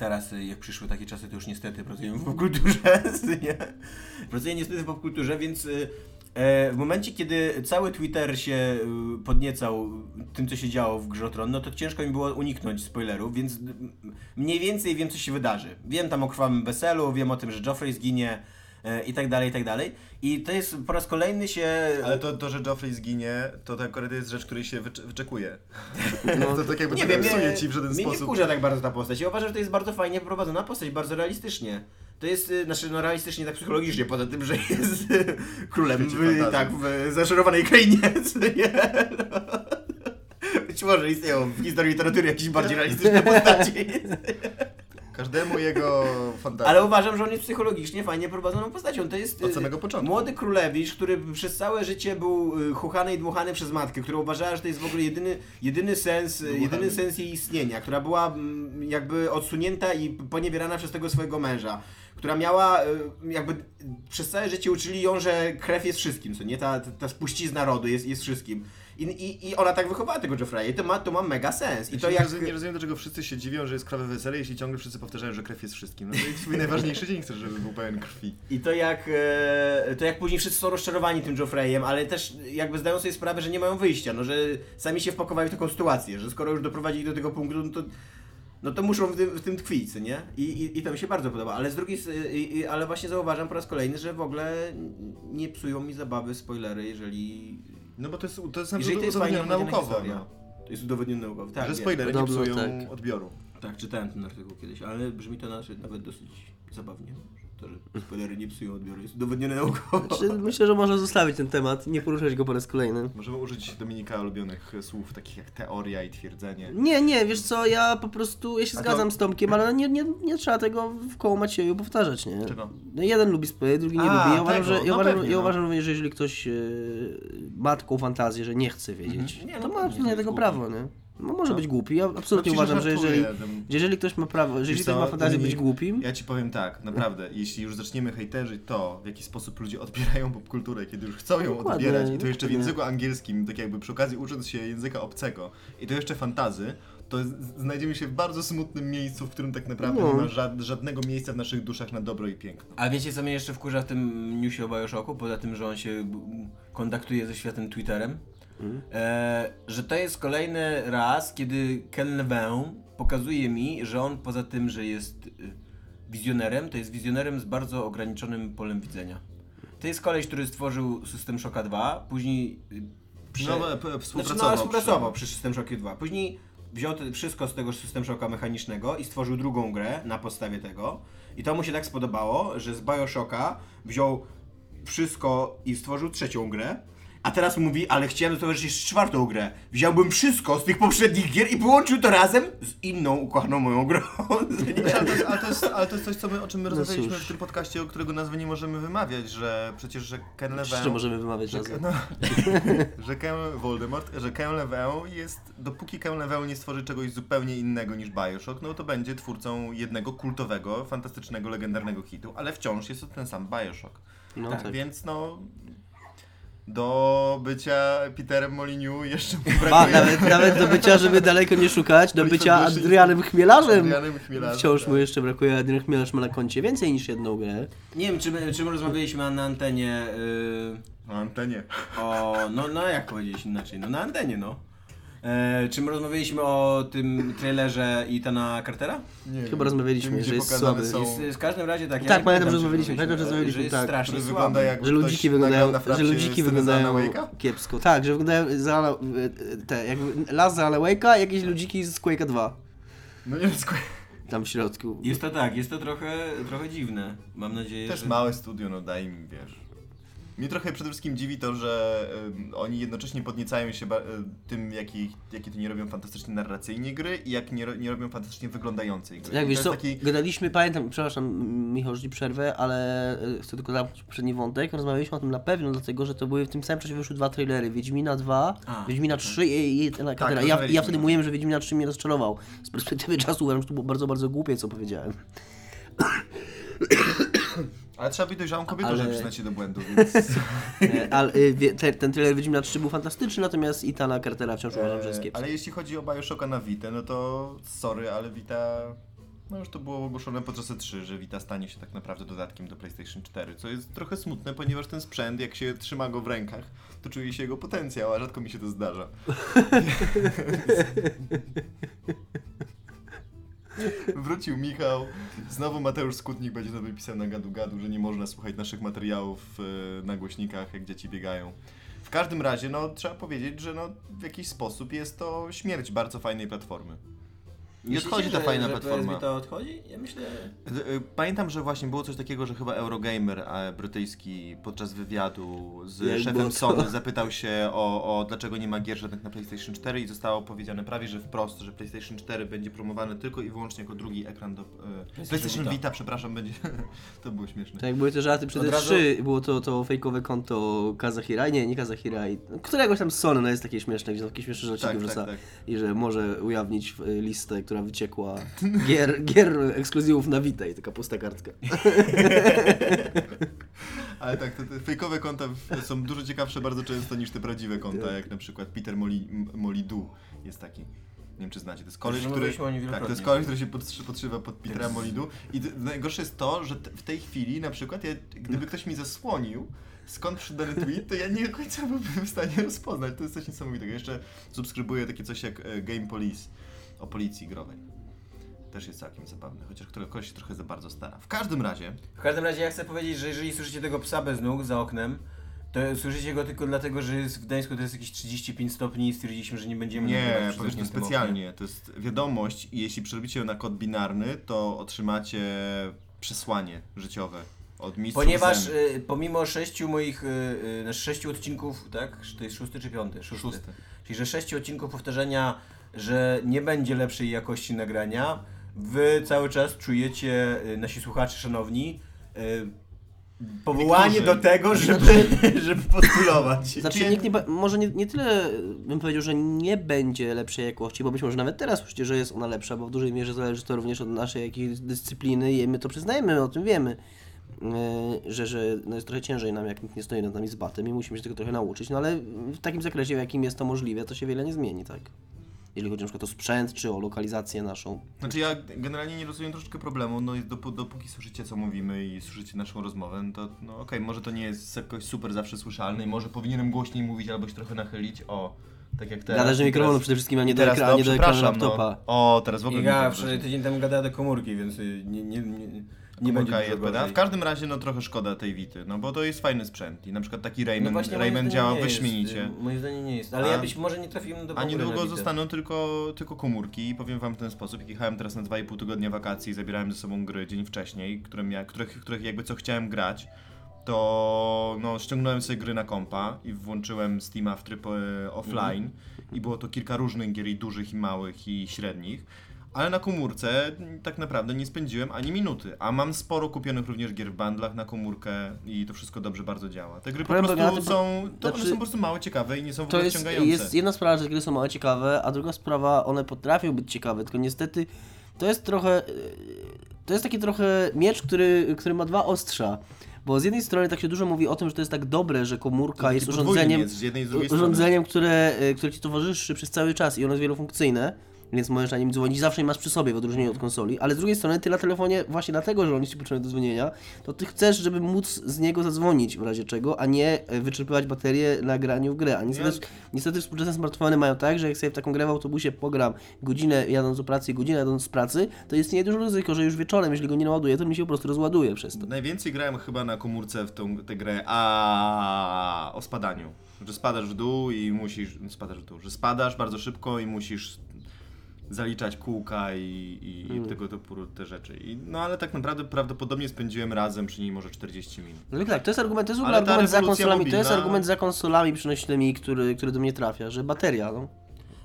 teraz y, jak przyszły takie czasy, to już niestety pracuję w popkulturze, nie? Pracuję niestety w popkulturze, więc y, e, w momencie, kiedy cały Twitter się y, podniecał tym, co się działo w Grze Tron, no to ciężko mi było uniknąć spoilerów, więc mniej więcej wiem, co się wydarzy. Wiem tam o krwawym weselu, wiem o tym, że Joffrey zginie i tak dalej, i tak dalej. I to jest po raz kolejny się... Ale to, to, że Joffrey zginie, to tak akurat jest rzecz, której się wycz- wyczekuje. No, to tak jakby Nie nie wiem, mnie, ci w żaden mnie nie sposób. wkurza tak bardzo ta postać. Ja uważam, że to jest bardzo fajnie prowadzona postać, bardzo realistycznie. To jest, y, znaczy no realistycznie tak psychologicznie, poza tym, że jest królem w, tak, w zaczarowanej krainie, nie? No. Być może istnieją w historii literatury jakieś bardziej realistyczne postaci. Każdemu jego fantazji. Ale uważam, że on jest psychologicznie fajnie prowadzoną postacią. To jest Od y, samego początku. młody królewicz, który przez całe życie był y, chuchany i dmuchany przez matkę, która uważała, że to jest w ogóle jedyny, jedyny sens, y, Dmuchany. jedyny sens jej istnienia, która była mm, jakby odsunięta i poniewierana przez tego swojego męża. Która miała, jakby przez całe życie uczyli ją, że krew jest wszystkim, co nie? Ta, ta, ta spuścizna rodu jest, jest wszystkim. I, i, I ona tak wychowała tego Joffreya i to ma, to ma mega sens. I I to jak... rozumiem, nie rozumiem, dlaczego wszyscy się dziwią, że jest krwawe wesele, jeśli ciągle wszyscy powtarzają, że krew jest wszystkim. No to jest swój najważniejszy dzień, chcesz, żeby był pełen krwi. I to jak, e, to jak później wszyscy są rozczarowani tym Joffreyem, ale też jakby zdają sobie sprawę, że nie mają wyjścia, no że sami się wpakowali w taką sytuację, że skoro już doprowadzili do tego punktu, no to, no to muszą w tym, w tym tkwić, nie? I, i, I to mi się bardzo podoba, ale z drugiej ale właśnie zauważam po raz kolejny, że w ogóle nie psują mi zabawy spoilery, jeżeli... No bo to jest, to jest naukowo, historia. no. To jest udowodnione naukowo. Tak, że spoilery nie Podobno psują tak. odbioru. Tak, czytałem ten artykuł kiedyś, ale brzmi to nawet dosyć zabawnie. To, że spoilery nie psują odbioru, jest udowodnione naukowo. Znaczy, myślę, że można zostawić ten temat, nie poruszać go po raz kolejny. Możemy użyć Dominika ulubionych słów, takich jak teoria i twierdzenie. Nie, nie, wiesz co, ja po prostu, ja się A zgadzam to- z Tomkiem, ale nie, nie, nie trzeba tego w koło Macieju powtarzać, nie? Czego? No jeden lubi spoiler, drugi nie A, lubi. Ja uważam, tego, że, ja no uważam, pewnie, ja no. uważam również, że jeżeli ktoś e, ma taką fantazję, że nie chce wiedzieć, Mhm. Nie, no to ma pewnie, absolutnie to tego prawo, nie? No może Co? być głupi, ja absolutnie No, uważam, że jeżeli, że jeżeli ktoś ma prawo, że jeżeli Wiesz ktoś co, ma fantazję być głupim, Ja ci powiem tak, naprawdę, jeśli już zaczniemy hejterzyć to, w jaki sposób ludzie odbierają popkulturę, kiedy już chcą ją Dokładnie, odbierać i to jeszcze w języku angielskim, tak jakby przy okazji ucząc się języka obcego i to jeszcze fantazy, to znajdziemy się w bardzo smutnym miejscu, w którym tak naprawdę No. nie ma żad, żadnego miejsca w naszych duszach na dobro i piękno. A wiecie co mnie jeszcze wkurza w tym newsie o Bioshocku, poza tym, że on się kontaktuje ze światem Twitterem? E, że to jest kolejny raz, kiedy Ken Levin pokazuje mi, że on poza tym, że jest y, wizjonerem, to jest wizjonerem z bardzo ograniczonym polem widzenia. To jest koleś, który stworzył System Shocka 2, później y, prze... No, p- Znaczy, współpracował no, współpracował przy- przy System Shockie 2. Później wziął te, wszystko z tego System Shocka mechanicznego i stworzył drugą grę na podstawie tego. I to mu się tak spodobało, że z Bioshocka wziął wszystko i stworzył trzecią grę. A teraz mówi, ale chciałem stworzyć jeszcze czwartą grę. Wziąłbym wszystko z tych poprzednich gier i połączył to razem z inną ukochaną moją grą. Ale to, jest, ale, to jest, ale to jest coś, co my, o czym my No rozmawialiśmy cóż. w tym podcaście, o którego nazwy nie możemy wymawiać, że przecież, że Ken Levin... Jeszcze możemy wymawiać Że, nazwę. no, że Ken Voldemort, że Ken Levin jest, dopóki Ken Levin nie stworzy czegoś zupełnie innego niż Bioshock, no to będzie twórcą jednego kultowego, fantastycznego, legendarnego hitu, ale wciąż jest to ten sam Bioshock. No tak. Więc no, do bycia Peterem Molyneux jeszcze mu brakuje. nawet, nawet do bycia, żeby daleko nie szukać, do bycia wyszli- Adrianem Chmielarzem. Adrianem Chmielarzem, Wciąż tak. mu jeszcze brakuje, Adrian Chmielarz ma na koncie więcej niż jedną grę. Nie wiem, czy my, czy my rozmawialiśmy na antenie yy, Na antenie. o... No, no jak powiedzieć inaczej? No na antenie, no. E, czy my rozmawialiśmy o tym trailerze Ethana Cartera? Nie Chyba rozmawialiśmy, Tym, że jest słaby. Są... Jest, w każdym razie tak. Tak, pamiętam, że że rozmawialiśmy, pamiętam, że rozmawialiśmy, że jest tak. strasznie słaby. wygląda jak Że ludziki wyglądają, na że frapsie ludziki scenę z wyglądają Wake'a? kiepsko. Tak, że wyglądają za Ala- te, jakby las za Alan Wake'a, jakieś ludziki z Quake'a 2. No nie wiem, Tam w środku. Jest to tak, jest to trochę, trochę dziwne. Mam nadzieję, Też że... małe studio, no daj im, wiesz. Mnie trochę przede wszystkim dziwi to, że em, oni jednocześnie podniecają się ba- e, tym, jaki, jakie to nie robią fantastycznie narracyjnie gry i jak nie, ro- nie robią fantastycznie wyglądającej gry. Jak wiesz to co, jest taki... gadaliśmy, pamiętam, przepraszam Michał, że ci przerwę, ale e, chcę tylko zamknąć poprzedni wątek. Rozmawialiśmy o tym na pewno, dlatego że to były w tym samym czasie wyszły dwa trailery, Wiedźmina 2, A, Wiedźmina 3 i, i Ela Katera. Ja, ja rozmawialiśmy. wtedy mówiłem, że Wiedźmina 3 mnie rozczarował. Z perspektywy czasu uważam, że to było bardzo, bardzo głupie, co powiedziałem. Ale trzeba być dojrzałą kobietą, Ale- żeby przyznać się do błędu, więc... Ale e, wie- te, ten trailer Wiedźmina 3 był fantastyczny, natomiast Itana Cartera wciąż uważam, że jest E, kiepski. ale jeśli chodzi o Bioshocka na Vita, no to sorry, ale Vita... No już to było ogłoszone podczas E3, że Vita stanie się tak naprawdę dodatkiem do PlayStation 4, co jest trochę smutne, ponieważ ten sprzęt, jak się trzyma go w rękach, to czuje się jego potencjał, a rzadko mi się to zdarza. Wrócił Michał, znowu Mateusz Skutnik będzie to wypisał na gadu gadu, że nie można słuchać naszych materiałów e, na głośnikach, jak dzieci biegają. W każdym razie, no trzeba powiedzieć, że no, w jakiś sposób jest to śmierć bardzo fajnej platformy. Nie Myślicie, odchodzi ta że- fajna że platforma. PS Vita odchodzi? Ja myślę... Y, y, Pamiętam, że właśnie było coś takiego, że chyba Eurogamer e, brytyjski podczas wywiadu z Jak szefem to? Sony zapytał się o, o dlaczego nie ma gier żadnych na PlayStation 4 i zostało powiedziane prawie, że wprost, że PlayStation 4 będzie promowany tylko i wyłącznie jako drugi ekran do... e, PlayStation Vita. Vita, przepraszam, będzie... to było śmieszne. Tak jak były te żarty przed Od E3, razu- było to, to fejkowe konto Kazahira, nie, nie Kazahira, i- któregoś tam Sony, no jest takie śmieszne, gdzie tam takie śmieszne rzeczy Tak, tak, wrzuca tak. i że może ujawnić y, listę, która wyciekła gier, gier ekskluzywów na Vita i taka pusta kartka. Ale tak, te, te fejkowe konta są dużo ciekawsze bardzo często niż te prawdziwe konta, jak na przykład Peter Moli, Molidu jest taki. Nie wiem, czy znacie. To jest koleś, który, Rozmawialiśmy o nim tak, to jest koleś, który się podszy- podszywa pod Petera Molidu. I najgorsze jest to, że w tej chwili na przykład, ja, gdyby ktoś mi zasłonił, skąd przyszedł dany tweet, to ja nie do końca byłbym w stanie rozpoznać. To jest coś niesamowitego. Jeszcze subskrybuję takie coś jak e, Game Police o policji growej. Też jest całkiem zabawne, chociaż koleś się trochę za bardzo stara. W każdym razie, W każdym razie ja chcę powiedzieć, że jeżeli słyszycie tego psa bez nóg za oknem, to słyszycie go tylko dlatego, że jest w Gdańsku to jest jakieś 35 stopni i stwierdziliśmy, że nie będziemy Nie, powiedzmy specjalnie. To jest wiadomość i jeśli przerobicie ją na kod binarny, to otrzymacie przesłanie życiowe od mistrzów Ponieważ y, pomimo sześciu moich, y, y, znaczy sześciu odcinków, tak? To jest szósty czy piąty? Szósty. Szósty. Czyli, że sześciu odcinków powtarzania, że nie będzie lepszej jakości nagrania, wy cały czas czujecie, y, nasi słuchacze szanowni, y, powołanie Niektórzy. do tego, żeby, żeby postulować. Znaczy, nikt nie, może nie, nie tyle bym powiedział, że nie będzie lepszej jakości, bo być może nawet teraz słyszycie, że jest ona lepsza, bo w dużej mierze zależy to również od naszej jakiejś dyscypliny i my to przyznajemy, my o tym wiemy, yy, że, że no jest trochę ciężej nam, jak nikt nie stoi nad nami z batem i musimy się tego trochę nauczyć, no ale w takim zakresie, w jakim jest to możliwe, to się wiele nie zmieni, tak? Jeżeli chodzi na przykład o sprzęt, czy o lokalizację naszą. Znaczy ja generalnie nie rozumiem troszeczkę problemu, no i dopó- dopóki słyszycie co mówimy i słyszycie naszą rozmowę, no to no okej, może to nie jest jakoś super zawsze słyszalne i może powinienem głośniej mówić albo się trochę nachylić, o, tak jak teraz. Gadasz do mikrofonu teraz- przede wszystkim, a nie do, teraz, ekra- no, nie do ekranu laptopa. No. O, teraz w ogóle wczoraj tak tydzień temu gadała do komórki, więc y, nie, nie, nie, nie będzie dużo gorzej. W każdym razie no trochę szkoda tej Wity, no bo to jest fajny sprzęt i na przykład taki No Rayman, właśnie, moim Rayman działa nie jest, wyśmienicie. y, Moim zdaniem nie jest, ale A- ja być może nie trafiłem do A niedługo zostaną. tylko, tylko komórki i powiem wam w ten sposób, jak jechałem teraz na 2,5 tygodnia wakacji i zabierałem ze sobą gry dzień wcześniej, które mia, których, których jakby co chciałem grać, to no, ściągnąłem sobie gry na kompa i włączyłem Steama w tryb e, offline i było to kilka różnych gier i dużych i małych i średnich. Ale na komórce tak naprawdę nie spędziłem ani minuty, a mam sporo kupionych również gier w bundlach na komórkę i to wszystko dobrze bardzo działa. Te gry po prostu są, to znaczy- są po prostu mało ciekawe i nie są w ogóle jest, jest jedna sprawa, że gry są mało ciekawe, a druga sprawa, one potrafią być ciekawe, tylko niestety to jest trochę, yy, to jest taki trochę miecz, który, który ma dwa ostrza. Bo z jednej strony tak się dużo mówi o tym, że to jest tak dobre, że komórka jest urządzeniem, miecz z z urządzeniem które, y, które ci towarzyszy przez cały czas i ono jest wielofunkcyjne, więc możesz na nim dzwonić, zawsze masz przy sobie w odróżnieniu od konsoli, ale z drugiej strony ty na telefonie właśnie dlatego, że on jest ci potrzebny do dzwonienia, to ty chcesz, żeby móc z niego zadzwonić w razie czego, a nie e, wyczerpywać baterię na graniu w grę. A niestety, niestety współczesne smartfony mają tak, że jak sobie w taką grę w autobusie pogram godzinę jadąc do pracy i godzinę jadąc z pracy, to istnieje duże ryzyko, że już wieczorem, jeśli go nie naładuję, to mi się po prostu rozładuje przez to. Najwięcej grałem chyba na komórce w tą tę grę a o spadaniu. Że spadasz w dół i musisz. Spadasz w dół, że spadasz bardzo szybko i musisz zaliczać kółka i, i, Mm. i tego typu te rzeczy. I, no ale tak naprawdę prawdopodobnie spędziłem razem przy niej może 40 minut. No i tak, to jest argument, to jest Ale argument za konsolami, to jest mobilna- argument za konsolami przenośnymi, który, który do mnie trafia, że bateria, no.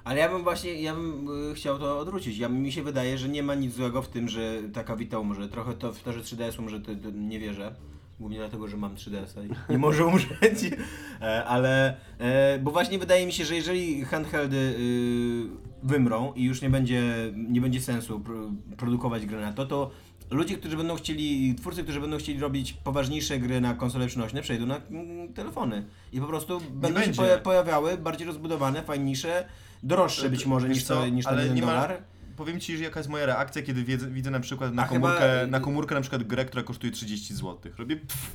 Ale ja bym właśnie, ja bym y, chciał to odwrócić. Ja, mi się wydaje, że nie ma nic złego w tym, że taka Vita umrze. Trochę to w to, że 3DS umrze, to, to nie wierzę. Głównie dlatego, że mam 3DS-a i nie może umrzeć. E, ale, e, bo właśnie wydaje mi się, że jeżeli handheldy y, wymrą i już nie będzie, nie będzie sensu pro, produkować gry na to, to ludzie, którzy będą chcieli, twórcy, którzy będą chcieli robić poważniejsze gry na konsole przynośne, przejdą na mm, telefony. I po prostu będą się pojawiały bardziej rozbudowane, fajniejsze, droższe być może niż, co, niż ten ale dolar. Powiem ci, że jaka jest moja reakcja, kiedy wiedzę, widzę na przykład na A chyba- komórkę, na komórkę na przykład grę, która kosztuje 30 zł. Robię pff.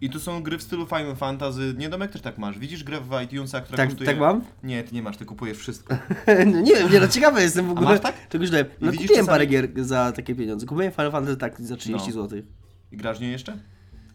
I tu są gry w stylu Final Fantasy. Nie Domek też tak masz. Widzisz grę w iTunesa, która Tak, kosztuje... tak mam? Nie, ty nie masz, ty kupujesz wszystko. no nie wiem, nie, no ciekawy jestem w ogóle. masz tak? Czegoś dałem. No widzisz kupiłem czasami- parę gier za takie pieniądze. Kupiłem Final Fantasy tak za 30 No. zł. I grasz w nią jeszcze?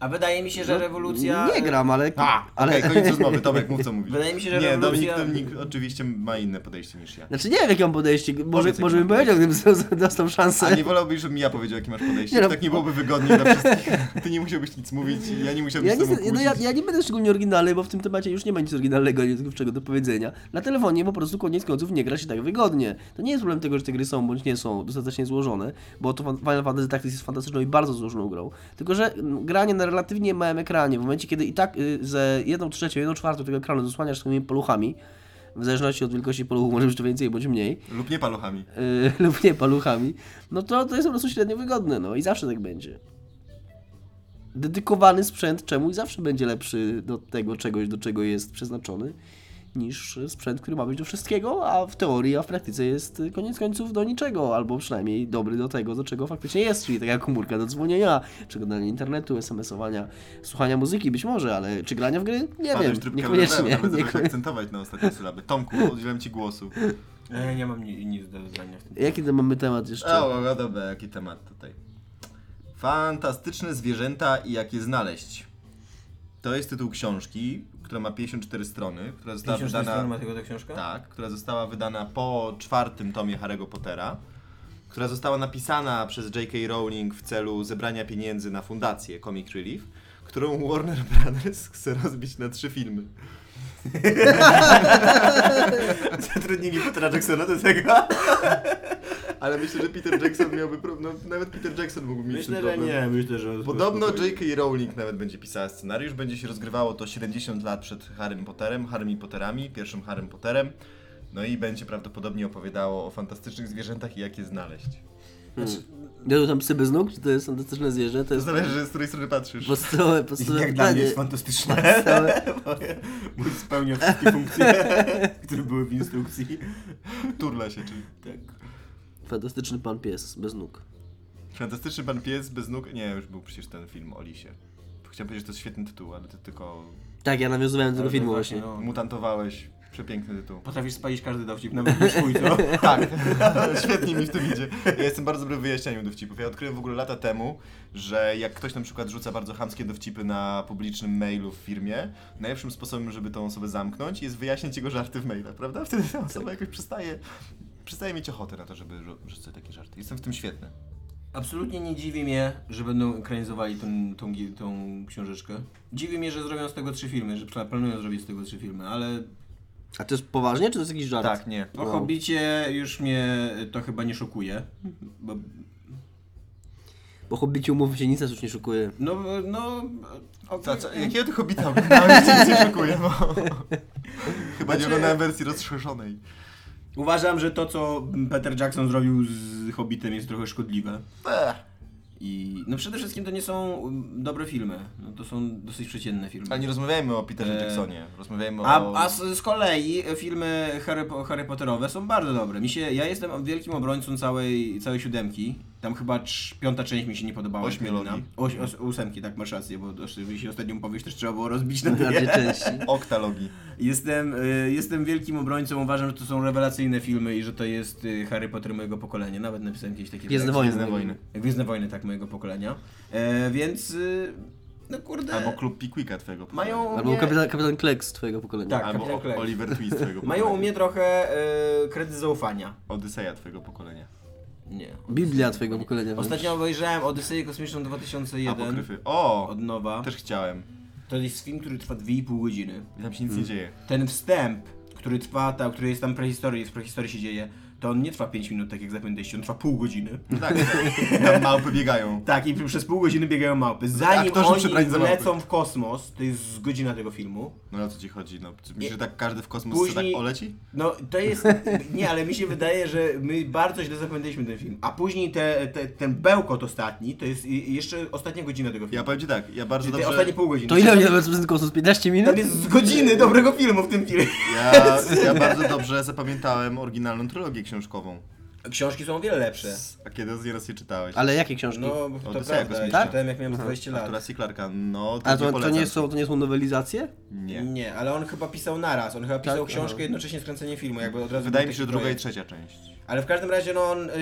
A wydaje mi się, że No, rewolucja... Nie gram, ale... A, ale... okej, koniec rozmowy. Tomek, mów co mówisz. Wydaje mi się, że Nie, Dominik, rewolucja- Dominik oczywiście ma inne podejście niż ja. Znaczy nie wiem jakie mam podejście, może, Powiedz, może bym powiedział, gdybym dostał szansę. A nie wolałbyś, żebym ja powiedział, jakie masz podejście? Nie no, tak nie byłoby wygodniej dla wszystkich? Ty nie musiałbyś nic mówić, ja nie musiałbym Ja tobą no ja, ja nie będę szczególnie oryginalny, bo w tym temacie już nie ma nic oryginalnego, nic do powiedzenia. Na telefonie po prostu koniec końców nie gra się tak wygodnie. To nie jest problem tego, że te gry są bądź nie są dostatecznie złożone, bo to Final Fantasy Tactics jest fantastyczną i bardzo złożoną grą. Tylko, że mm, granie na relatywnie małym ekranie, w momencie kiedy i tak y, ze jedną trzecią, jedną czwartą tego ekranu zasłaniasz swoimi paluchami, w zależności od wielkości paluchu może być to więcej bądź mniej, Lub nie paluchami. yy, lub nie paluchami, no to to jest po prostu średnio wygodne, no i zawsze tak będzie. Dedykowany sprzęt czemuś zawsze będzie lepszy do tego czegoś, do czego jest przeznaczony, niż sprzęt, który ma być do wszystkiego, a w teorii, a w praktyce jest koniec końców do niczego, albo przynajmniej dobry do tego, do czego faktycznie jest, czyli taka komórka do dzwonienia, przeglądania internetu, SMS-owania, słuchania muzyki być może, ale czy grania w gry? Nie Padłeś wiem, trybkę niekoniecznie. Nawet zacząłeś niekoniecznie. akcentować na ostatnie sylaby. Tomku, udzielam ci głosu. E, nie mam ni- nic do dodania w tym. Jaki to mamy temat jeszcze? O, o, dobra, jaki temat tutaj. Fantastyczne zwierzęta i jak je znaleźć. To jest tytuł książki, która ma 54 strony, która została 54 wydana... ma ta książka? Tak, która została wydana po czwartym tomie Harry'ego Pottera, która została napisana przez J.K. Rowling w celu zebrania pieniędzy na fundację Comic Relief, którą Warner Brothers chce rozbić na trzy filmy. Zatrudnili Petra Jacksona do tego? Ale myślę, że Peter Jackson miałby problem. No, nawet Peter Jackson mógł mieć Myślę, ten że problem. nie, myślę, że... Podobno J.K. Rowling nawet będzie pisała scenariusz, będzie się rozgrywało to 70 lat przed Harrym Potterem, Harrymi Potterami, pierwszym Harrym Potterem. No i będzie prawdopodobnie opowiadało o fantastycznych zwierzętach i jak je znaleźć. Znaczy, Jadą tam psy bez nóg, czy to jest fantastyczne zwierzę? To To jest zależy, z której strony patrzysz. podstawowe, podstawowe jak dla mnie jest fantastyczne. Podstawowe- Mój spełnia wszystkie funkcje, które były w instrukcji. Turla się, czyli... Tak. Fantastyczny pan pies bez nóg. Fantastyczny pan pies bez nóg. Nie, już był przecież ten film o lisie. Chciałem powiedzieć, że to jest świetny tytuł, ale ty tylko Tak, ja nawiązywałem do tego filmu właśnie, właśnie. no. mutantowałeś. Przepiękny tytuł. Potrafisz spalić każdy dowcip, nawet nie swój, co? Tak, świetnie mi w tym idzie. Ja jestem bardzo dobry w wyjaśnianiu dowcipów. Ja odkryłem w ogóle lata temu, że jak ktoś na przykład rzuca bardzo chamskie dowcipy na publicznym mailu w firmie, najlepszym sposobem, żeby tą osobę zamknąć, jest wyjaśnić jego żarty w mailach, prawda? Wtedy ta osoba jakoś przestaje, przestaje mieć ochotę na to, żeby rzu- rzucać takie żarty. Jestem w tym świetny. Absolutnie nie dziwi mnie, że będą ekranizowali tą, tą, gi- tą książeczkę. Dziwi mnie, że zrobią z tego trzy filmy, że planują zrobić z tego trzy filmy, ale A to jest poważnie, czy to jest jakiś żart? Tak, nie. o Wow. Hobbicie już mnie to chyba nie szokuje. Bo, Bo hobbici umówmy się, nic nas już nie szukuje. no, no... Co, co, jakiego ty hobita oglądałeś? Cię nic nie szokuje, no. Chyba nie Znaczy- oglądałem wersji rozszerzonej. Uważam, że to, co Peter Jackson zrobił z Hobbitem jest trochę szkodliwe. Ech. I no przede wszystkim to nie są um, dobre filmy. No, to są dosyć przeciętne filmy. Ale nie rozmawiajmy o Peterze Eee. Jacksonie. Rozmawiajmy o... A, a z, z kolei filmy Harry, Harry Potterowe są bardzo dobre. Mi się, ja jestem wielkim obrońcą całej, całej siódemki. Tam chyba trz, piąta część mi się nie podobała. Ośmiologii. Oś, os, ósemki, tak masz rację, bo oczywiście ostatnią powieść też trzeba było rozbić na dwie części. Oktalogii. Jestem, y, jestem wielkim obrońcą, uważam, że to są rewelacyjne filmy i że to jest y, Harry Potter mojego pokolenia. Nawet napisałem jakieś takie... Gwiezdne Wojny. Gwiezdne wojny. Gwiezdne Wojny, tak, mojego pokolenia. E, więc, y, no kurde... Albo klub Pickwicka twojego pokolenia. Mają Albo mnie, kapitan, kapitan Kleks z twojego pokolenia. Tak. Albo Kapitan Kleks. Oliver Twist twojego mają u pokolenia. mnie trochę e, kredyt zaufania. Odyseja twojego pokolenia. Nie. Biblia twojego pokolenia. Ostatnio obejrzałem Odyseję Kosmiczną 2001 Apokryfy. O! od nowa. Też chciałem. To jest film, który trwa 2,5 godziny. I tam się nic nie dzieje. Ten wstęp, który trwa, ta, który jest tam prehistorii, w prehistorii się dzieje, to on nie trwa 5 minut, tak jak zapamiętaliście, on trwa pół godziny. Tak, tam małpy biegają. Tak, i przez pół godziny biegają małpy. Zanim Aktorzy przebrani oni za małpy. lecą w kosmos, to jest godzina tego filmu, No o co ci chodzi? No, czy myślisz, że tak każdy w kosmos Później- chce tak oleci? No to jest. Nie, ale mi się wydaje, że my bardzo źle zapamiętaliśmy ten film. A później te, te, ten bełkot ostatni, to jest i- jeszcze ostatnia godzina tego filmu. Ja powiem ci tak, ja bardzo Te dobrze... ostatnie pół godziny. To ile oni nawet z kosmos? 15 minut? Tam jest z godziny dobrego filmu w tym filmie. Ja, ja bardzo dobrze zapamiętałem oryginalną trylogię książkową. Książki są o wiele lepsze. A kiedy z nieraz je czytałeś? Ale jakie książki? No, to Odyseja prawda. kosmiczna. Ja czytałem jak miałem 20 Artura lat. C. Clarka, no to A nie to, to, polecam. nie są, to nie są nowelizacje? Nie. Nie, ale on chyba pisał naraz. On chyba pisał Tak? książkę Aha. jednocześnie z kręceniem filmu, jakby od razu. Wydaje był mi się, że taki druga i projekt. trzecia część. Ale w każdym razie, no on. Y,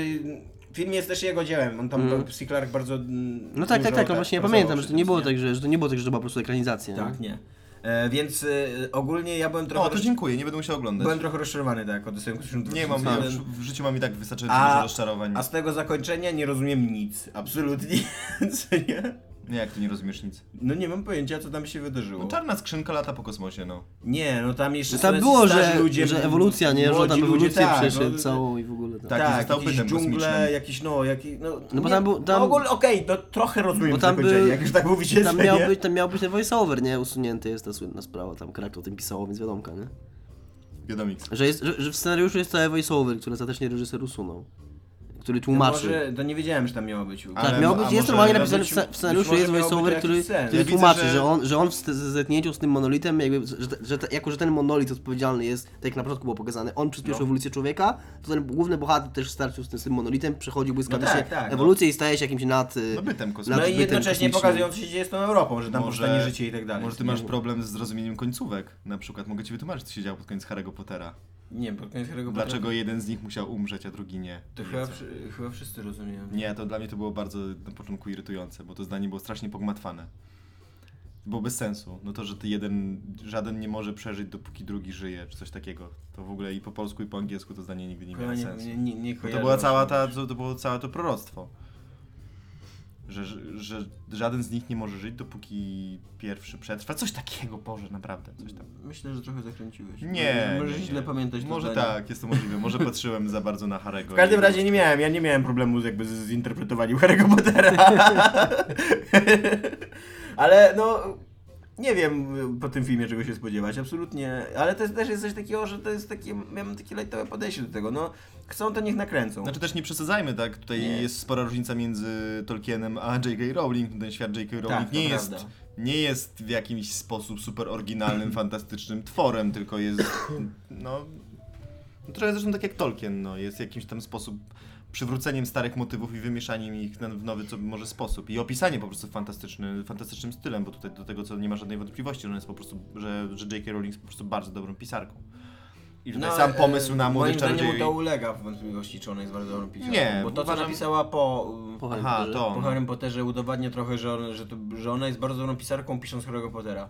film jest też jego dziełem. On tam, Mhm. mm. C. Clark bardzo. mm, No tak, tak, dużo tak, no właśnie ja pracował pamiętam, że to nie było tak, że, że to nie było tak, że to była po prostu ekranizacja. nie? Tak, nie. E, więc e, ogólnie ja byłem trochę. O, to dziękuję, nie będę musiał oglądać. Byłem trochę rozczarowany, tak, Odyseją Kosmiczną Nie mam, ja 2001. już w życiu mam i tak wystarczająco dużo rozczarowań. A z tego zakończenia nie rozumiem nic. Absolutnie. Co nie? Nie, jak ty nie rozumiesz nic. No nie mam pojęcia, co tam się wydarzyło. No, czarna skrzynka lata po kosmosie, no. Nie, no tam jeszcze Że tam było, że, ludzie, że ewolucja, nie? Że on tam ludzie, ewolucję tak, przeszedł no, całą i w ogóle. Tak. Tak, Tak, został jakieś dżungle, jakieś no, jaki, no, No bo nie- tam był- tam- no ogólnie okej, to trochę rozumiem Bo tam był- jak już tak mówicie, Tam miał, nie? być, tam miał być ten voiceover, nie? Usunięty jest ta słynna sprawa, tam Krak o tym pisało, więc wiadomka, nie? Wiadomix. Że, jest, że, że w scenariuszu jest całe voiceover, które ostatecznie reżyser usunął. Który No tłumaczy. może, to nie wiedziałem, że tam miało być. Ale- Tak, miał być, może jest normalnie napisane w, być- sce- w scenariuszu jest może voiceover, który, który Ja widzę, tłumaczy, że- że... on, że on w zetknięciu z tym monolitem, jakby, że, że, że, jako że ten monolit odpowiedzialny jest, tak jak na początku było pokazane, on przyspieszył No. ewolucję człowieka, to ten główny bohater też w starciu z tym, z tym monolitem przechodził błyskawicznie tak, tak, no. ewolucję i staje się jakimś nad... y, No bytem No kosmicznym. nad i jednocześnie pokazują, co się dzieje z tą Europą, że tam powstanie życie i tak dalej. Może ty masz problem z zrozumieniem końcówek. Na przykład mogę ci wytłumaczyć, co się działo pod koniec Harry'ego Pottera. Nie, pod koniec Harry'ego Pottera- Dlaczego jeden z nich musiał umrzeć, a drugi nie. To chyba, wszy- chyba wszyscy rozumieją. Nie, to dla mnie to było bardzo na początku irytujące, bo to zdanie było strasznie pogmatwane. Było bez sensu. No to, że ty jeden, żaden nie może przeżyć, dopóki drugi żyje, czy coś takiego. To w ogóle i po polsku, i po angielsku to zdanie nigdy nie miało sensu. nie, nie, nie Bo kojarzę to była cała ta, to, to było całe to proroctwo. Że, że, żaden z nich nie może żyć, dopóki pierwszy przetrwa. Coś takiego, Boże, naprawdę, coś tam. Myślę, że trochę zakręciłeś. Nie, Możesz nie, nie. źle pamiętać to Może zdanie. tak, jest to możliwe. Może patrzyłem za bardzo na Harego. W każdym razie nie miałem, ja nie miałem problemu z jakby z zinterpretowaniem Harry'ego Pottera. Ale no, Nie wiem po tym filmie czego się spodziewać, absolutnie. Ale to jest, też jest coś takiego, że to jest takie, ja mam takie lajtowe podejście do tego. No, chcą to niech nakręcą. Znaczy też nie przesadzajmy, tak? Tutaj Nie. jest spora różnica między Tolkienem a J.K. Rowling. Ten świat J.K. Rowling Tak, nie, jest, prawda. nie jest w jakimś sposób super oryginalnym, fantastycznym tworem, tylko jest, no... no trochę zresztą tak jak Tolkien, no. Jest jakimś tam sposób przywróceniem starych motywów i wymieszaniem ich w nowy, co może sposób. I opisanie po prostu fantastyczny, fantastycznym stylem, bo tutaj do tego, co nie ma żadnej wątpliwości, że on jest po prostu, że, że J.K. Rowling jest po prostu bardzo dobrą pisarką. I tutaj sam pomysł na e, młodych Moim zdaniem mu czarodziejów... to ulega w wątpliwości, czy ona jest bardzo dobrą pisarką. Nie, Bo to, co uważam- napisała po... Po Harry Aha, Potterze. to. Po Harry Potterze udowadnia trochę, że, on, że, to, że ona jest bardzo dobrą pisarką pisząc Harry'ego Pottera.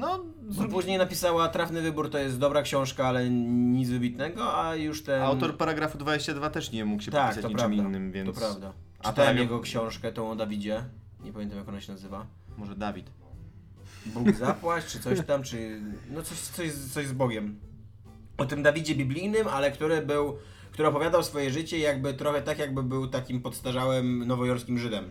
No, później napisała Trafny Wybór to jest dobra książka, ale nic wybitnego, a już ten... Autor paragrafu 22 też nie mógł się tak, podpisać niczym prawda, innym, więc... to prawda. A Czytałem paragraf- jego książkę, tą o Dawidzie. Nie pamiętam jak ona się nazywa. Może Dawid. Bóg zapłać, czy coś tam, czy... No coś, coś, coś z Bogiem. O tym Dawidzie biblijnym, ale który był... Który opowiadał swoje życie jakby trochę tak, jakby był takim podstarzałym nowojorskim Żydem.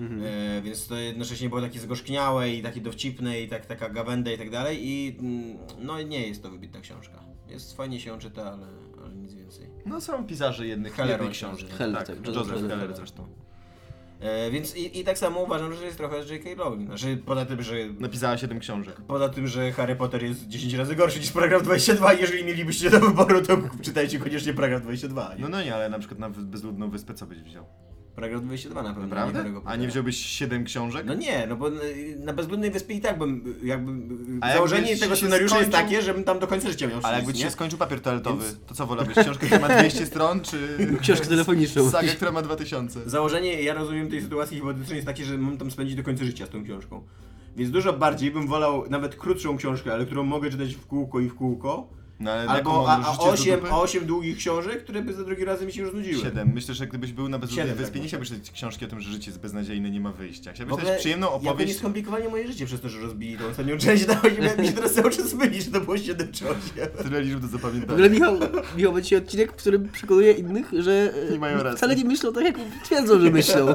E, więc to jednocześnie było takie zgorzkniałe i takie dowcipne i tak, taka gawenda i tak dalej i mm, no nie jest to wybitna książka. Jest fajnie się ją czyta, ale, ale nic więcej. No są pisarze jednych, Heller jednych on się książek. nazywa. Heller, tak, tak, Joseph Joseph Heller Heller. zresztą. E, więc i, i tak samo uważam, że jest trochę z J.K. Rowling. Znaczy poza tym, że Napisała 7 książek. Poza tym, że Harry Potter jest 10 razy gorszy niż paragraf 22, jeżeli mielibyście do wyboru, to czytajcie koniecznie paragraf 22. Nie? No no nie, ale na przykład na bezludną wyspę co byś wziął? Paragraf 22 na pewno. nie Naprawdę? Harry'ego A nie wziąłbyś 7 książek? No nie, no bo y, na bezludnej wyspie i tak bym, jakby, A założenie jakbyś tego się scenariusza jest skończył- takie, żebym tam do końca życia miał Ale jakby ci się nie? skończył papier toaletowy, Więc- to co wolałbyś? Książkę, która ma 200 stron, czy Książkę telefoniczną. sagę, która ma 2000? Założenie, ja rozumiem tej sytuacji hipotetycznej jest takie, że mam tam spędzić do końca życia z tą książką. Więc dużo bardziej bym wolał nawet krótszą książkę, ale którą mogę czytać w kółko i w kółko. No ale Albo a, a, rzucić do osiem, dupy? a osiem długich książek, które by za drugi razem mi się już nudziły. 7. Myślę, że gdybyś był na bezludnej Siedem, wyspie, tak nie chciałbyś czytać książki o tym, że życie jest beznadziejne, nie ma wyjścia. Chciałbyś ogóle czytać przyjemną jakby nie opowieść. skomplikowali moje życie przez to, że rozbili tą ostatnią część, to mi się teraz cały czas myli, że to było 7 czy 8. Tyle liczb do W ogóle zapamiętania. Michał, Michał będzie odcinek, w którym przekonuje innych, że e, Nie mają racji. wcale nie myślą tak, jak twierdzą, że myślą.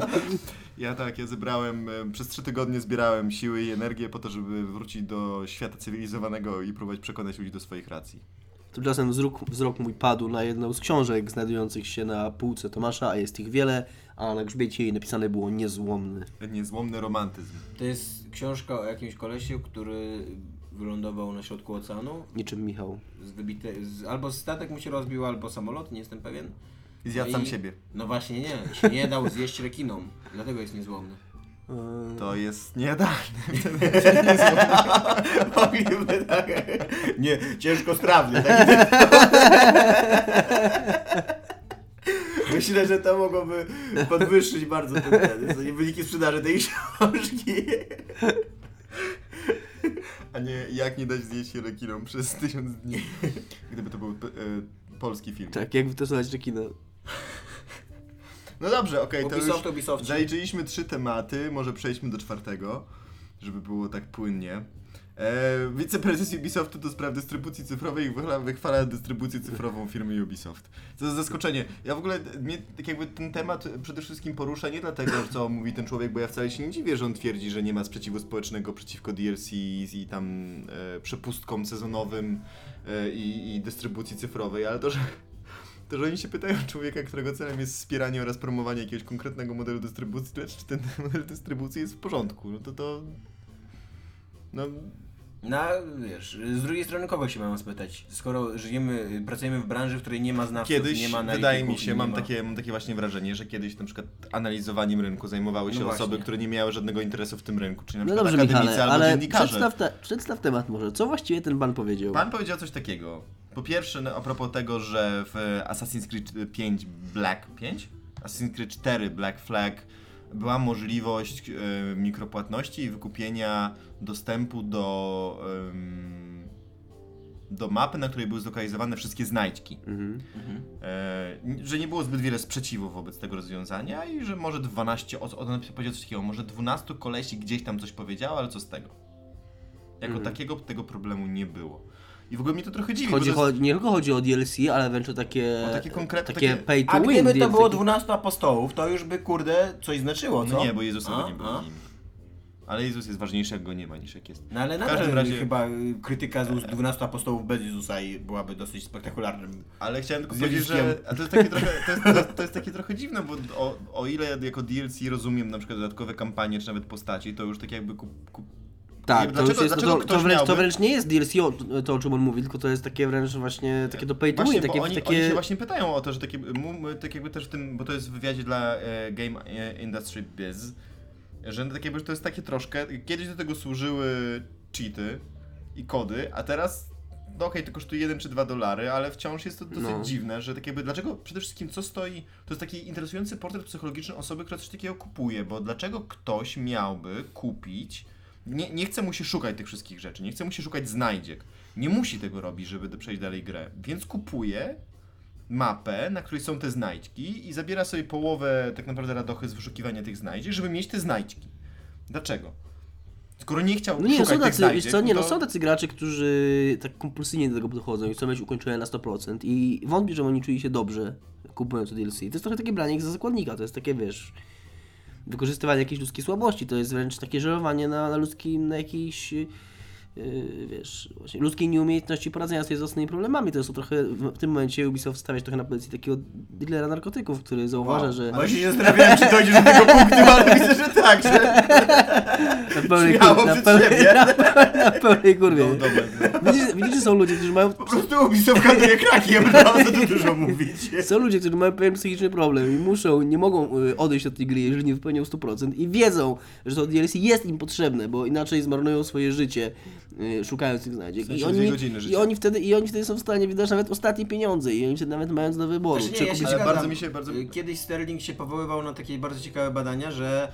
Ja tak, ja zebrałem, e, przez trzy tygodnie zbierałem siły i energię po to, żeby wrócić do świata cywilizowanego i próbować przekonać ludzi do swoich racji. Tymczasem wzrok, wzrok mój padł na jedną z książek znajdujących się na półce Tomasza, a jest ich wiele, a na grzbiecie jej napisane było niezłomny. Niezłomny romantyzm. To jest książka o jakimś kolesiu, który wylądował na środku oceanu. Niczym Michał. Z wybite, z, albo statek mu się rozbił, albo samolot, nie jestem pewien. I zjadł No sam i- siebie. No właśnie nie, się nie dał zjeść rekinom, dlatego jest niezłomny. Eee, To jest niejadalne. Mogliby tak. Nie, ciężko strawny. Taki Myślę, że to mogłoby podwyższyć bardzo ten, ten, wyniki sprzedaży tej książki. A nie jak nie dać zjeść się rekinom przez tysiąc dni. Gdyby to był e, polski film. Tak, jak wytestować rekina. No dobrze, okej, to już Ubisoft, Ubisoft. zaliczyliśmy trzy tematy, może przejdźmy do czwartego, żeby było tak płynnie. E, wiceprezes Ubisoftu do spraw dystrybucji cyfrowej wychwala, wychwala dystrybucję cyfrową firmy Ubisoft. Co za zaskoczenie. Ja w ogóle, mnie tak jakby ten temat przede wszystkim porusza nie dlatego, co mówi ten człowiek, bo ja wcale się nie dziwię, że on twierdzi, że nie ma sprzeciwu społecznego przeciwko DLC i tam e, przepustkom sezonowym e, i, i dystrybucji cyfrowej, ale to, że to, że oni się pytają człowieka, którego celem jest wspieranie oraz promowanie jakiegoś konkretnego modelu dystrybucji, lecz czy ten model dystrybucji jest w porządku, no to to... No, No, wiesz, z drugiej strony kogo się mam spytać? Skoro żyjemy, pracujemy w branży, w której nie ma znawców, kiedyś, nie ma wydaje mi się, mam ma... takie, mam takie właśnie wrażenie, że kiedyś na przykład analizowaniem rynku zajmowały się No osoby, właśnie. które nie miały żadnego interesu w tym rynku, czyli na No przykład dobrze, akademicy Michale, albo ale dziennikarze. przedstaw, te, przedstaw temat może. Co właściwie ten pan powiedział? Pan powiedział coś takiego. Po pierwsze, no, a propos tego, że w Assassin's Creed 5 Black 5? Assassin's Creed 4 Black Flag była możliwość e, mikropłatności i wykupienia dostępu do, em, do mapy, na której były zlokalizowane wszystkie znajdźki. Mhm. E, że nie było zbyt wiele sprzeciwu wobec tego rozwiązania i że może 12 osób, on powiedział coś takiego, może 12 kolesi gdzieś tam coś powiedziało, ale co z tego? Jako Mhm. takiego tego problemu nie było. I w ogóle mnie to trochę dziwi, Chodzi, bo to jest, nie tylko chodzi o DLC, ale wręcz o takie, O takie konkretne- takie takie- pay to A win. gdyby to DLC. było 12 apostołów, to już by kurde coś znaczyło, co? no nie, bo Jezusowa A, nie było a. z nim. Ale Jezus jest ważniejszy, jak go nie ma, niż jak jest. No ale W nadal każdym razie- chyba y, krytyka z ust 12 apostołów bez Jezusa i byłaby dosyć spektakularnym. Ale chciałem tylko powiedzieć, że a to jest takie trochę, to jest, to, jest- to jest takie trochę dziwne, bo o, o ile jako DLC rozumiem na przykład dodatkowe kampanie, czy nawet postaci, to już tak jakby kup, kup, Tak, Dlaczego- to, już jest, dlaczego to, to, wręcz, to wręcz nie jest DLC, o, to o czym on mówi, tylko to jest takie wręcz właśnie takie to pay to win, takie, oni, takie... oni się właśnie pytają o to, że takie, tak jakby też w tym, bo to jest w wywiadzie dla e, Game e, Industry Biz, że tak jakby że to jest takie troszkę, kiedyś do tego służyły cheaty i kody, a teraz, no okej, to kosztuje 1 czy 2 dolary, ale wciąż jest to dosyć No. dziwne, że tak jakby, dlaczego, przede wszystkim co stoi, to jest taki interesujący portret psychologiczny osoby, która coś takiego kupuje, bo dlaczego ktoś miałby kupić, nie, nie chce mu się szukać tych wszystkich rzeczy, nie chce mu się szukać znajdziek, nie musi tego robić, żeby przejść dalej grę, więc kupuje mapę, na której są te znajdźki i zabiera sobie połowę tak naprawdę radochy z wyszukiwania tych znajdziek, żeby mieć te znajdźki. Dlaczego? Skoro nie chciał No nie, no szukać są tych tacy, wiesz znajdziek, co, nie, to... no są tacy gracze, którzy tak kompulsywnie do tego podchodzą i chcą mieć ukończone na 100% i wątpię, że oni czuli się dobrze kupując DLC. To jest trochę takie branie ich za zakładnika, to jest takie, wiesz, wykorzystywanie jakiejś ludzkiej słabości, to jest wręcz takie żerowanie na, na ludzkim, na jakiejś, wiesz, właśnie ludzkiej nieumiejętności poradzenia sobie z własnymi problemami. To jest to trochę, w, tym momencie Ubisoft stawiać trochę na pozycji takiego dealera narkotyków, który zauważa, że Właśnie się zastanawiałem, czy dojdziesz do tego punktu, ale widzę, że tak, że na pełnej, kur- na pełnej, na, na pełnej kurwie. No, dobra, no. Widzisz, widzisz, że są ludzie, którzy mają po prostu Ubisoft handluje krakiem, no co tu dużo mówić. Są ludzie, którzy mają pewien psychiczny problem i muszą, nie mogą y, odejść od tej gry, jeżeli nie wypełnią 100% i wiedzą, że to DLC jest im potrzebne, bo inaczej zmarnują swoje życie szukając tych znajdziek. W sensie I, oni, godziny I, oni wtedy, I oni wtedy są w stanie wydać nawet ostatnie pieniądze i oni wtedy nawet mając do wyboru. Znaczy, czy nie, ja się Ale bardzo mi się- bardzo- Y, Kiedyś Sterling się powoływał na takie bardzo ciekawe badania, że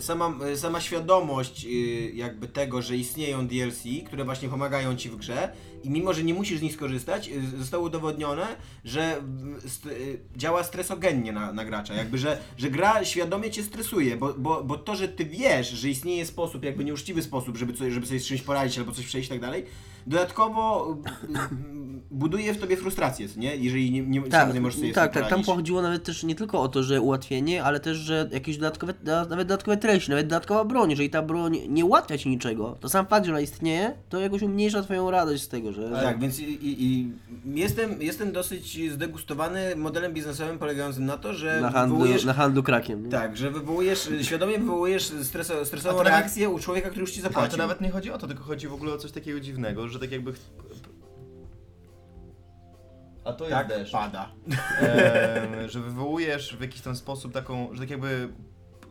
sama, e, sama świadomość y, jakby tego, że istnieją DLC, które właśnie pomagają ci w grze i mimo, że nie musisz z nich skorzystać, zostało udowodnione, że mm, st, działa stresogennie na, na gracza, jakby, że, że gra świadomie cię stresuje, bo, bo, bo to, że ty wiesz, że istnieje sposób, jakby nieuczciwy sposób, żeby, żeby sobie z czymś poradzić albo coś przejść i tak dalej, dodatkowo buduje w tobie frustrację, nie? Jeżeli nie, nie, sam Tak, nie możesz sobie tak, tak. Tam pochodziło nawet też nie tylko o to, że ułatwienie, ale też, że jakieś dodatkowe, da- nawet dodatkowe treści, nawet dodatkowa broń. Jeżeli ta broń nie ułatwia ci niczego, to sam fakt, że ona istnieje, to jakoś umniejsza twoją radość z tego, że... Tak, więc i, i, i jestem, jestem dosyć zdegustowany modelem biznesowym polegającym na to, że na, handlu, wywołujesz... na handlu krakiem. Nie? Tak, że wywołujesz, świadomie wywołujesz streso, stresową to nawet- reakcję u człowieka, który już ci Ale zapłacił. to nawet nie chodzi o to, tylko chodzi w ogóle o coś takiego dziwnego, że tak jakby... A to jest tak deszcz. pada. Że wywołujesz w jakiś tam sposób taką, że tak jakby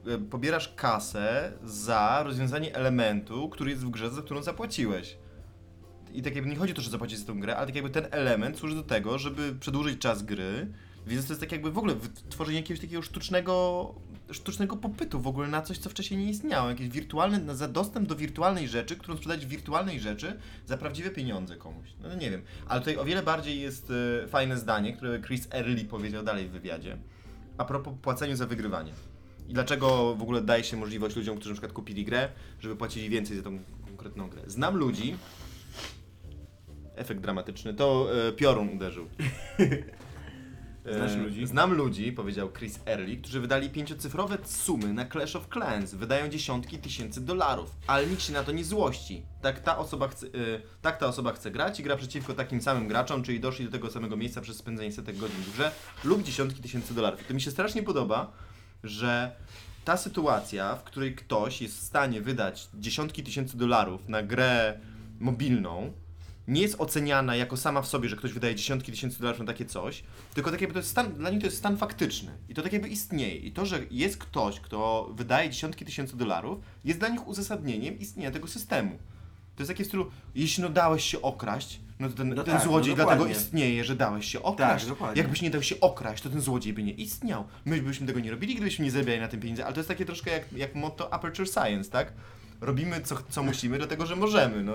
e, pobierasz kasę za rozwiązanie elementu, który jest w grze, za którą zapłaciłeś. I tak jakby nie chodzi o to, że zapłacić za tą grę, ale tak jakby ten element służy do tego, żeby przedłużyć czas gry, więc to jest tak jakby w ogóle tworzenie jakiegoś takiego sztucznego, sztucznego popytu w ogóle na coś, co wcześniej nie istniało. Jakiś wirtualny, na- za dostęp do wirtualnej rzeczy, którą sprzedać wirtualnej rzeczy za prawdziwe pieniądze komuś. No nie wiem. Ale tutaj o wiele bardziej jest e, fajne zdanie, które Chris Early powiedział dalej w wywiadzie. A propos płaceniu za wygrywanie. I dlaczego w ogóle daje się możliwość ludziom, którzy na przykład kupili grę, żeby płacili więcej za tą konkretną grę. Znam ludzi, efekt dramatyczny, to e, piorun uderzył. E, Znasz ludzi? Znam ludzi, powiedział Chris Early, którzy wydali pięciocyfrowe sumy na Clash of Clans. Wydają dziesiątki tysięcy dolarów, ale nikt się na to nie złości. Tak ta osoba chce, e, tak ta osoba chce grać i gra przeciwko takim samym graczom, czyli doszli do tego samego miejsca przez spędzenie setek godzin w grze lub dziesiątki tysięcy dolarów. I to mi się strasznie podoba, że ta sytuacja, w której ktoś jest w stanie wydać dziesiątki tysięcy dolarów na grę mobilną, nie jest oceniana jako sama w sobie, że ktoś wydaje dziesiątki tysięcy dolarów na takie coś, tylko tak jakby to jest stan, dla nich to jest stan faktyczny. I to tak jakby istnieje. I to, że jest ktoś, kto wydaje dziesiątki tysięcy dolarów, jest dla nich uzasadnieniem istnienia tego systemu. To jest takie w stylu, jeśli no dałeś się okraść, no to ten, No ten tak, no złodziej dlatego dokładnie. istnieje, że dałeś się okraść. Tak, dokładnie. Jakbyś nie dał się okraść, to ten złodziej by nie istniał. My byśmy tego nie robili, gdybyśmy nie zarabiali na tym pieniędzy, ale to jest takie troszkę jak, jak motto Aperture Science, tak? Robimy co, co musimy, dlatego że możemy, no.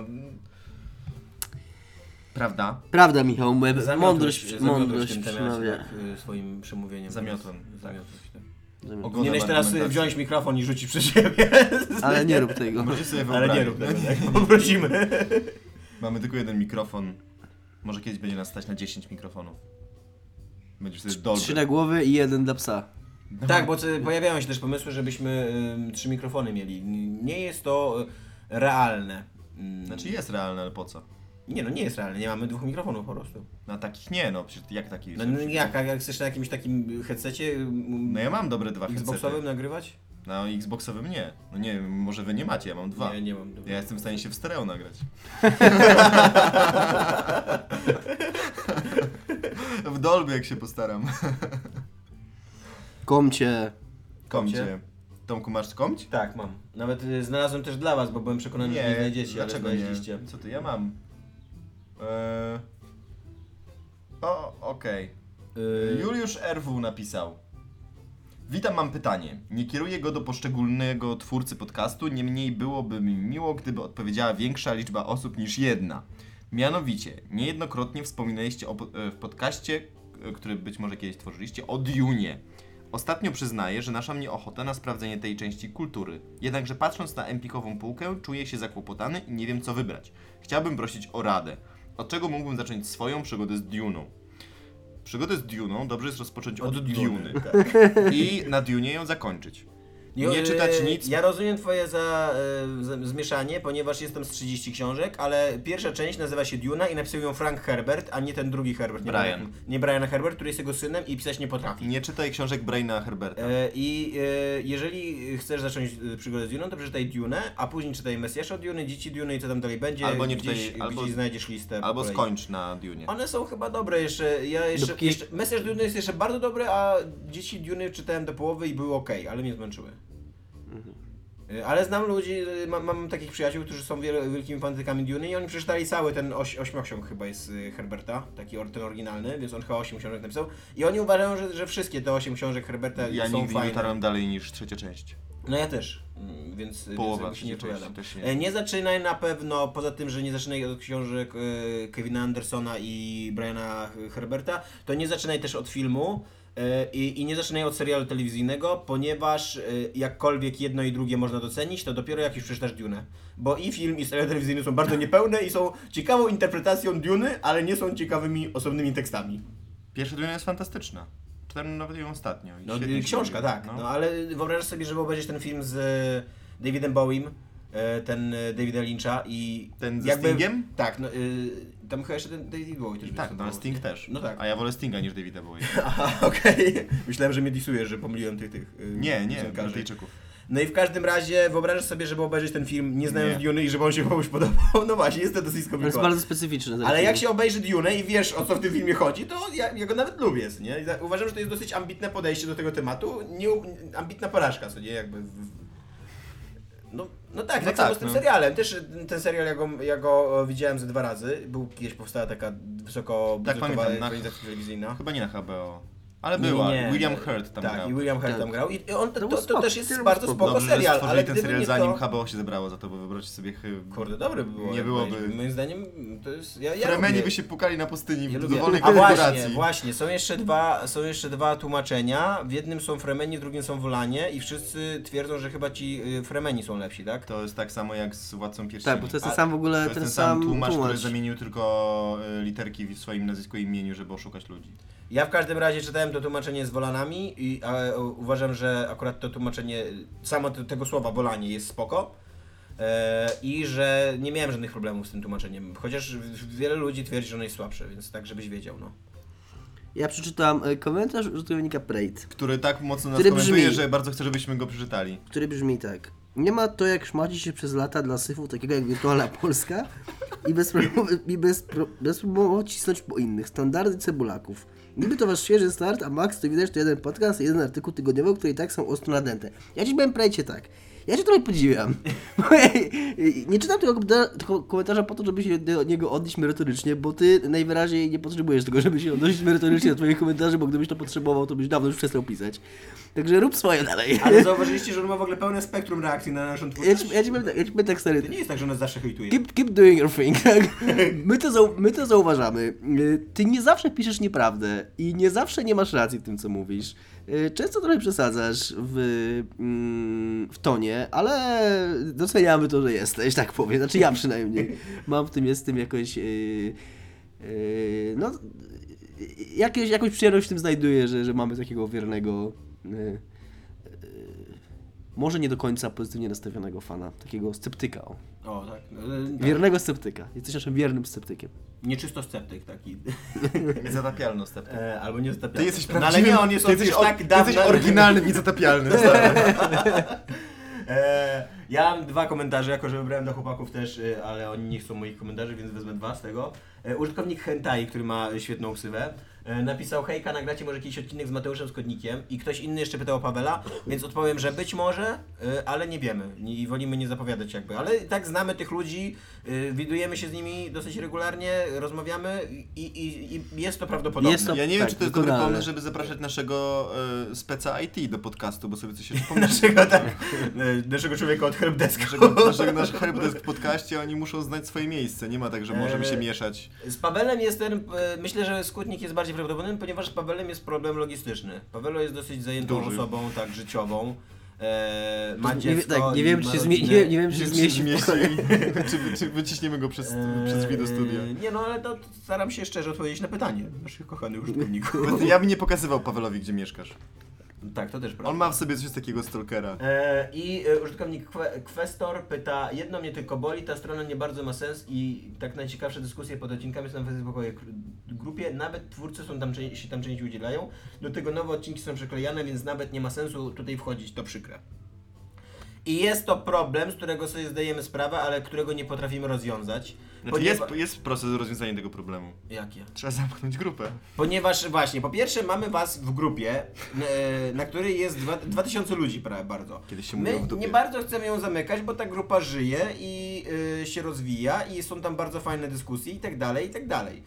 Prawda? Prawda, Michał, Zamiotłeś- mądrość, mądrość przemawia. tak, y, swoim przemówieniem. Zamiotłem, tak. tak. Zamiast- Ogo- Powinieneś teraz y, wziąć mikrofon i rzucić przy siebie. Ale nie rób tego. Ale nie rób tego, tak? Poprosimy. Mamy tylko jeden mikrofon. Może kiedyś będzie nas stać na 10 mikrofonów. Będziesz sobie Trzy dolby. na głowy i jeden dla psa. Tak, bo pojawiają się też pomysły, żebyśmy ym, trzy mikrofony mieli. Nie jest to y, realne. Mm, Znaczy jest realne, ale po co? Nie no, nie jest realne, nie mamy dwóch mikrofonów po prostu. Na takich nie, no przecież jak taki No, no jak, jak, jak chcesz na jakimś takim headsetie ym, No ja mam dobre dwa Xboxowym headsety. nagrywać? Na Xboxowym nie. No nie, może wy nie macie, ja mam dwa. Nie, nie mam. Ja jestem w stanie się w stereo nagrać. w Dolby jak się postaram. Komcie. Komcie. Tomku, masz komć? Tak, mam. Nawet y, znalazłem też dla was, bo byłem przekonany, że nie znajdziecie, dlaczego ale nie? znaleźliście. Co ty, ja mam. Eee... O, okej. Y, Juliusz RW napisał. Witam, mam pytanie. Nie kieruję go do poszczególnego twórcy podcastu, niemniej byłoby mi miło, gdyby odpowiedziała większa liczba osób niż jedna. Mianowicie, niejednokrotnie wspominaliście o, e, w podcaście, k- który być może kiedyś tworzyliście, o Dune. Ostatnio przyznaję, że nasza mnie ochota na sprawdzenie tej części kultury. Jednakże patrząc na empikową półkę, czuję się zakłopotany i nie wiem co wybrać. Chciałbym prosić o radę. Od czego mógłbym zacząć swoją przygodę z Dune'ą? Przygodę z Dune'ą dobrze jest rozpocząć od, Od Duny. Duny, tak. I na Dune ją zakończyć. Nie y, czytać nic. Ja rozumiem twoje za, y, z- zmieszanie, ponieważ jestem z 30 książek, ale pierwsza część nazywa się Duna i napisał ją Frank Herbert, a nie ten drugi Herbert. Nie Brian. pamiętam. Nie Brian Herbert, który jest jego synem i pisać nie potrafi. Nie czytaj książek Braina Herberta. E, I e, jeżeli chcesz zacząć e, przygodę z Duną, to przeczytaj Dune, a później czytaj Mesjasza Duny, Dzieci Duny i co tam dalej będzie. Albo nie gdzieś, czytaj- albo- gdzieś znajdziesz listę. Albo skończ na Dune. One są chyba dobre jeszcze. Ja jeszcze, Dopóki- jeszcze Mesjasz Duny jest jeszcze bardzo dobry, a Dzieci Duny czytałem do połowy i były ok, ale mnie zmęczyły. E, Ale znam ludzi, e, mam, mam takich przyjaciół, którzy są wiel, wielkimi fanatykami Duny i oni przeczytali cały ten oś, ośmiosiąg chyba jest e, Herberta, taki or- ten oryginalny, więc on chyba 8 książek napisał. I oni uważają, że, że wszystkie te 8 książek Herberta Ja są nigdy nie fajne. dotarłem dalej niż trzecia część. No ja też, mm, więc, Połowa więc się nie też Nie. nie. nie zaczynaj na pewno, poza tym, że nie zaczynaj od książek e, Kevina Andersona i Briana Herberta, to nie zaczynaj też od filmu e, i, i nie zaczynaj od serialu telewizyjnego, ponieważ e, jakkolwiek jedno i drugie można docenić, to dopiero jak już przeczytasz Dune. Bo i film, i serial telewizyjny są bardzo niepełne i są ciekawą interpretacją Duny, ale nie są ciekawymi osobnymi tekstami. Pierwsza Dune jest fantastyczna. Czytałem nawet ją ostatnio. i No, książka, tak. No. ale wyobrażasz sobie, żeby obejrzeć ten film z e, Davidem Bowiem, e, ten e, Davida Lyncha i... Ten ze Stingiem? Tak, no, tam chyba jeszcze ten David Bowie też Tak, no, ale Sting też. No tak. A ja wolę Stinga niż Davida Bowie. Aha, okej. Myślałem, że mnie disujesz, że pomyliłem tych, tych y, Nie, nie, piosenkarzy. Brytyjczyków. No i w każdym razie wyobrażasz sobie, żeby obejrzeć ten film, nie znając Nie. Duny i żeby on się komuś podobał. No właśnie, jest to dosyć To jest skomplikowane. bardzo specyficzne. ten Ale film. jak się obejrzy Dune i wiesz o co w tym filmie chodzi, to ja, ja go nawet lubię, nie? I za- Uważam, że to jest dosyć ambitne podejście do tego tematu, nie, ambitna porażka, co nie? Jakby w... No, no tak, No tak, tak, samo z tym no. serialem. Też ten serial, ja go, ja go e, widziałem ze dwa razy. Był kiedyś powstała taka wysoko Tak, pamiętam, na- telewizyjna. Chyba nie na HBO. Ale była. nie. William Hurt tam tak, grał. i William Hurt Tak. tam grał. I on, to, To to, to, też jest bardzo spoko. Dobrze, serial, że stworzyli ale ten serial nie zanim to... HBO się zebrało za to, bo wyobraźcie sobie chyba... Kurde, dobry by było. Nie byłoby-. Moim zdaniem to jest... Ja, ja Fremeni by się pukali na pustyni Ja w dowolnej A właśnie, właśnie, są jeszcze, dwa, są jeszcze dwa tłumaczenia. W jednym są Fremeni, w drugim są Wolanie i wszyscy twierdzą, że chyba ci y, Fremeni są lepsi, tak? To jest tak samo jak z Władcą Pierścieni. Tak, bo to jest ten sam w ogóle, To jest ten, ten sam tłumacz, który tłumacz. zamienił tylko y, literki w swoim nazwisku i imieniu, żeby oszukać ludzi. Ja w każdym razie czytałem to tłumaczenie z Wolanami i a, uważam, że akurat to tłumaczenie, samo te, tego słowa Wolanie jest spoko. E, I że nie miałem żadnych problemów z tym tłumaczeniem. Chociaż wiele ludzi twierdzi, że ono jest słabsze, więc tak, żebyś wiedział, no. Ja przeczytam e, komentarz użytkownika Prate, Który tak mocno nas Który komentuje, brzmi- że bardzo chcę, żebyśmy go przeczytali. który brzmi tak. Nie ma to jak szmaci się przez lata dla syfu takiego jak Wirtualna Polska i bez problemu, i bez, pro, bez problemu cisnąć po innych. Standardy cebulaków. Niby to wasz świeży start, a max to widać to jeden podcast i jeden artykuł tygodniowy, które i tak są ostro nadęte. Ja ci powiem prajcie tak. Ja cię trochę podziwiam. Ja, nie czytam tego komentarza, po to, żeby się do niego odnieść merytorycznie, bo ty najwyraźniej nie potrzebujesz tego, żeby się odnosić merytorycznie do twoich komentarzy, bo gdybyś to potrzebował, to byś dawno już przestał pisać. Także rób swoje dalej. Ale zauważyliście, że on ma w ogóle pełne spektrum reakcji na naszą Ja twórczość? ci, ja ci powiem tak, ja ci powiem tak stary. To nie jest tak, że nas zawsze hejtuje. Keep, keep doing your thing, tak? My to, zau, my to zauważamy. Y, Ty nie zawsze piszesz nieprawdę i nie zawsze nie masz racji w tym, co mówisz. Y, Często trochę przesadzasz w, mm, w tonie, ale doceniamy to, że jesteś, tak powiem. Znaczy ja przynajmniej. Mam w tym, jest w tym jakoś... Yy, yy, no, jakieś, jakąś przyjemność w tym znajduję, że, że mamy takiego wiernego y, y, może nie do końca pozytywnie nastawionego fana, takiego sceptyka. O. O, tak. E, tak. Wiernego sceptyka. Jesteś naszym wiernym sceptykiem. Nieczysto sceptyk taki. Niezatapialno step. E, albo nie stepia. Ty jesteś no, ale nie, on jest, ty jesteś, tak ty dawno... jesteś oryginalnym, niezatapialnym. E, ja mam dwa komentarze, jako że wybrałem dla chłopaków też, e, ale oni nie chcą moich komentarzy, więc wezmę dwa z tego. E, użytkownik Hentai, który ma świetną ksywę, napisał hejka, nagracie może jakiś odcinek z Mateuszem Skodnikiem i ktoś inny jeszcze pytał o Pawela, więc odpowiem, że być może, e, ale nie wiemy i wolimy nie zapowiadać jakby, ale tak znamy tych ludzi, e, widujemy się z nimi dosyć regularnie, rozmawiamy i, i, i jest to prawdopodobne. Jest to- Ja nie tak, wiem, czy to jest dobry pomysł, żeby zapraszać naszego e, speca IT do podcastu, bo sobie coś jeszcze pomyśleć. Naszego, tak, e, naszego człowieka od helpdeska. Naszego, naszego, nasz helpdesk w podcaście, oni muszą znać swoje miejsce. Nie ma tak, że możemy się mieszać. Z Pawelem jest ten, e, myślę, że skutnik jest bardziej prawdopodobny, ponieważ z Pawelem jest problem logistyczny. Pawelo jest dosyć zajętą Duży. osobą, tak, życiową. E, ma Nie, dziecko tak, nie wiem, czy się, zmie- nie, nie wiem, czy się zmieści zmieści, czy, czy wyciśniemy go przez, Eee, przez drzwi do studia. Nie no, ale to staram się szczerze odpowiedzieć na pytanie naszych kochanych użytkowników. Ja bym nie pokazywał Pawelowi, gdzie mieszkasz. Tak, to też prawda. On ma w sobie coś takiego stalkera. E, I e, użytkownik Kwe- Questor pyta, jedno mnie tylko boli, ta strona nie bardzo ma sens i tak najciekawsze dyskusje pod odcinkami są na facebookowej grupie, nawet twórcy są tam, się tam część udzielają, do tego nowe odcinki są przyklejane, więc nawet nie ma sensu tutaj wchodzić, to przykre. I jest to problem, z którego sobie zdajemy sprawę, ale którego nie potrafimy rozwiązać. Znaczy jest, jest proces rozwiązania tego problemu. Jakie? Trzeba zamknąć grupę. Ponieważ właśnie, po pierwsze mamy was w grupie, e, na której jest dwa, 2000 ludzi prawie bardzo. Kiedyś się My mówiło w dupie. nie bardzo chcemy ją zamykać, bo ta grupa żyje i y, się rozwija i są tam bardzo fajne dyskusje i tak dalej, i tak dalej.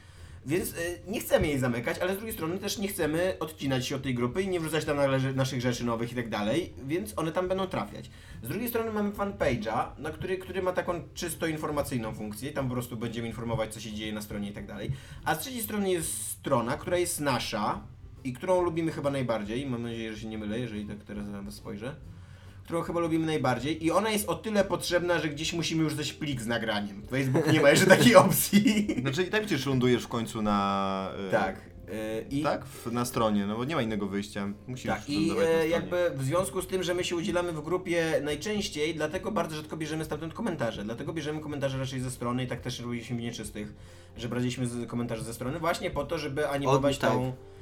Więc y, nie chcemy jej zamykać, ale z drugiej strony też nie chcemy odcinać się od tej grupy i nie wrzucać tam nale- naszych rzeczy nowych i tak dalej, więc one tam będą trafiać. Z drugiej strony mamy fanpage'a, na który, który ma taką czysto informacyjną funkcję, tam po prostu będziemy informować, co się dzieje na stronie i tak dalej. A z trzeciej strony jest strona, która jest nasza i którą lubimy chyba najbardziej, mam nadzieję, że się nie mylę, jeżeli tak teraz na was spojrzę którą chyba lubimy najbardziej i ona jest o tyle potrzebna, że gdzieś musimy już dać plik z nagraniem. Facebook nie ma jeszcze takiej opcji. Znaczy i tak przecież lądujesz w końcu na... e, tak. Y, I, Tak? Na stronie, no bo nie ma innego wyjścia. Musisz tak, i e, jakby w związku z tym, że my się udzielamy w grupie najczęściej, dlatego bardzo rzadko bierzemy stamtąd komentarze. Dlatego bierzemy komentarze raczej ze strony i tak też robiliśmy w nieczystych, że braliśmy komentarze ze strony właśnie po to, żeby animować tak. tą... e,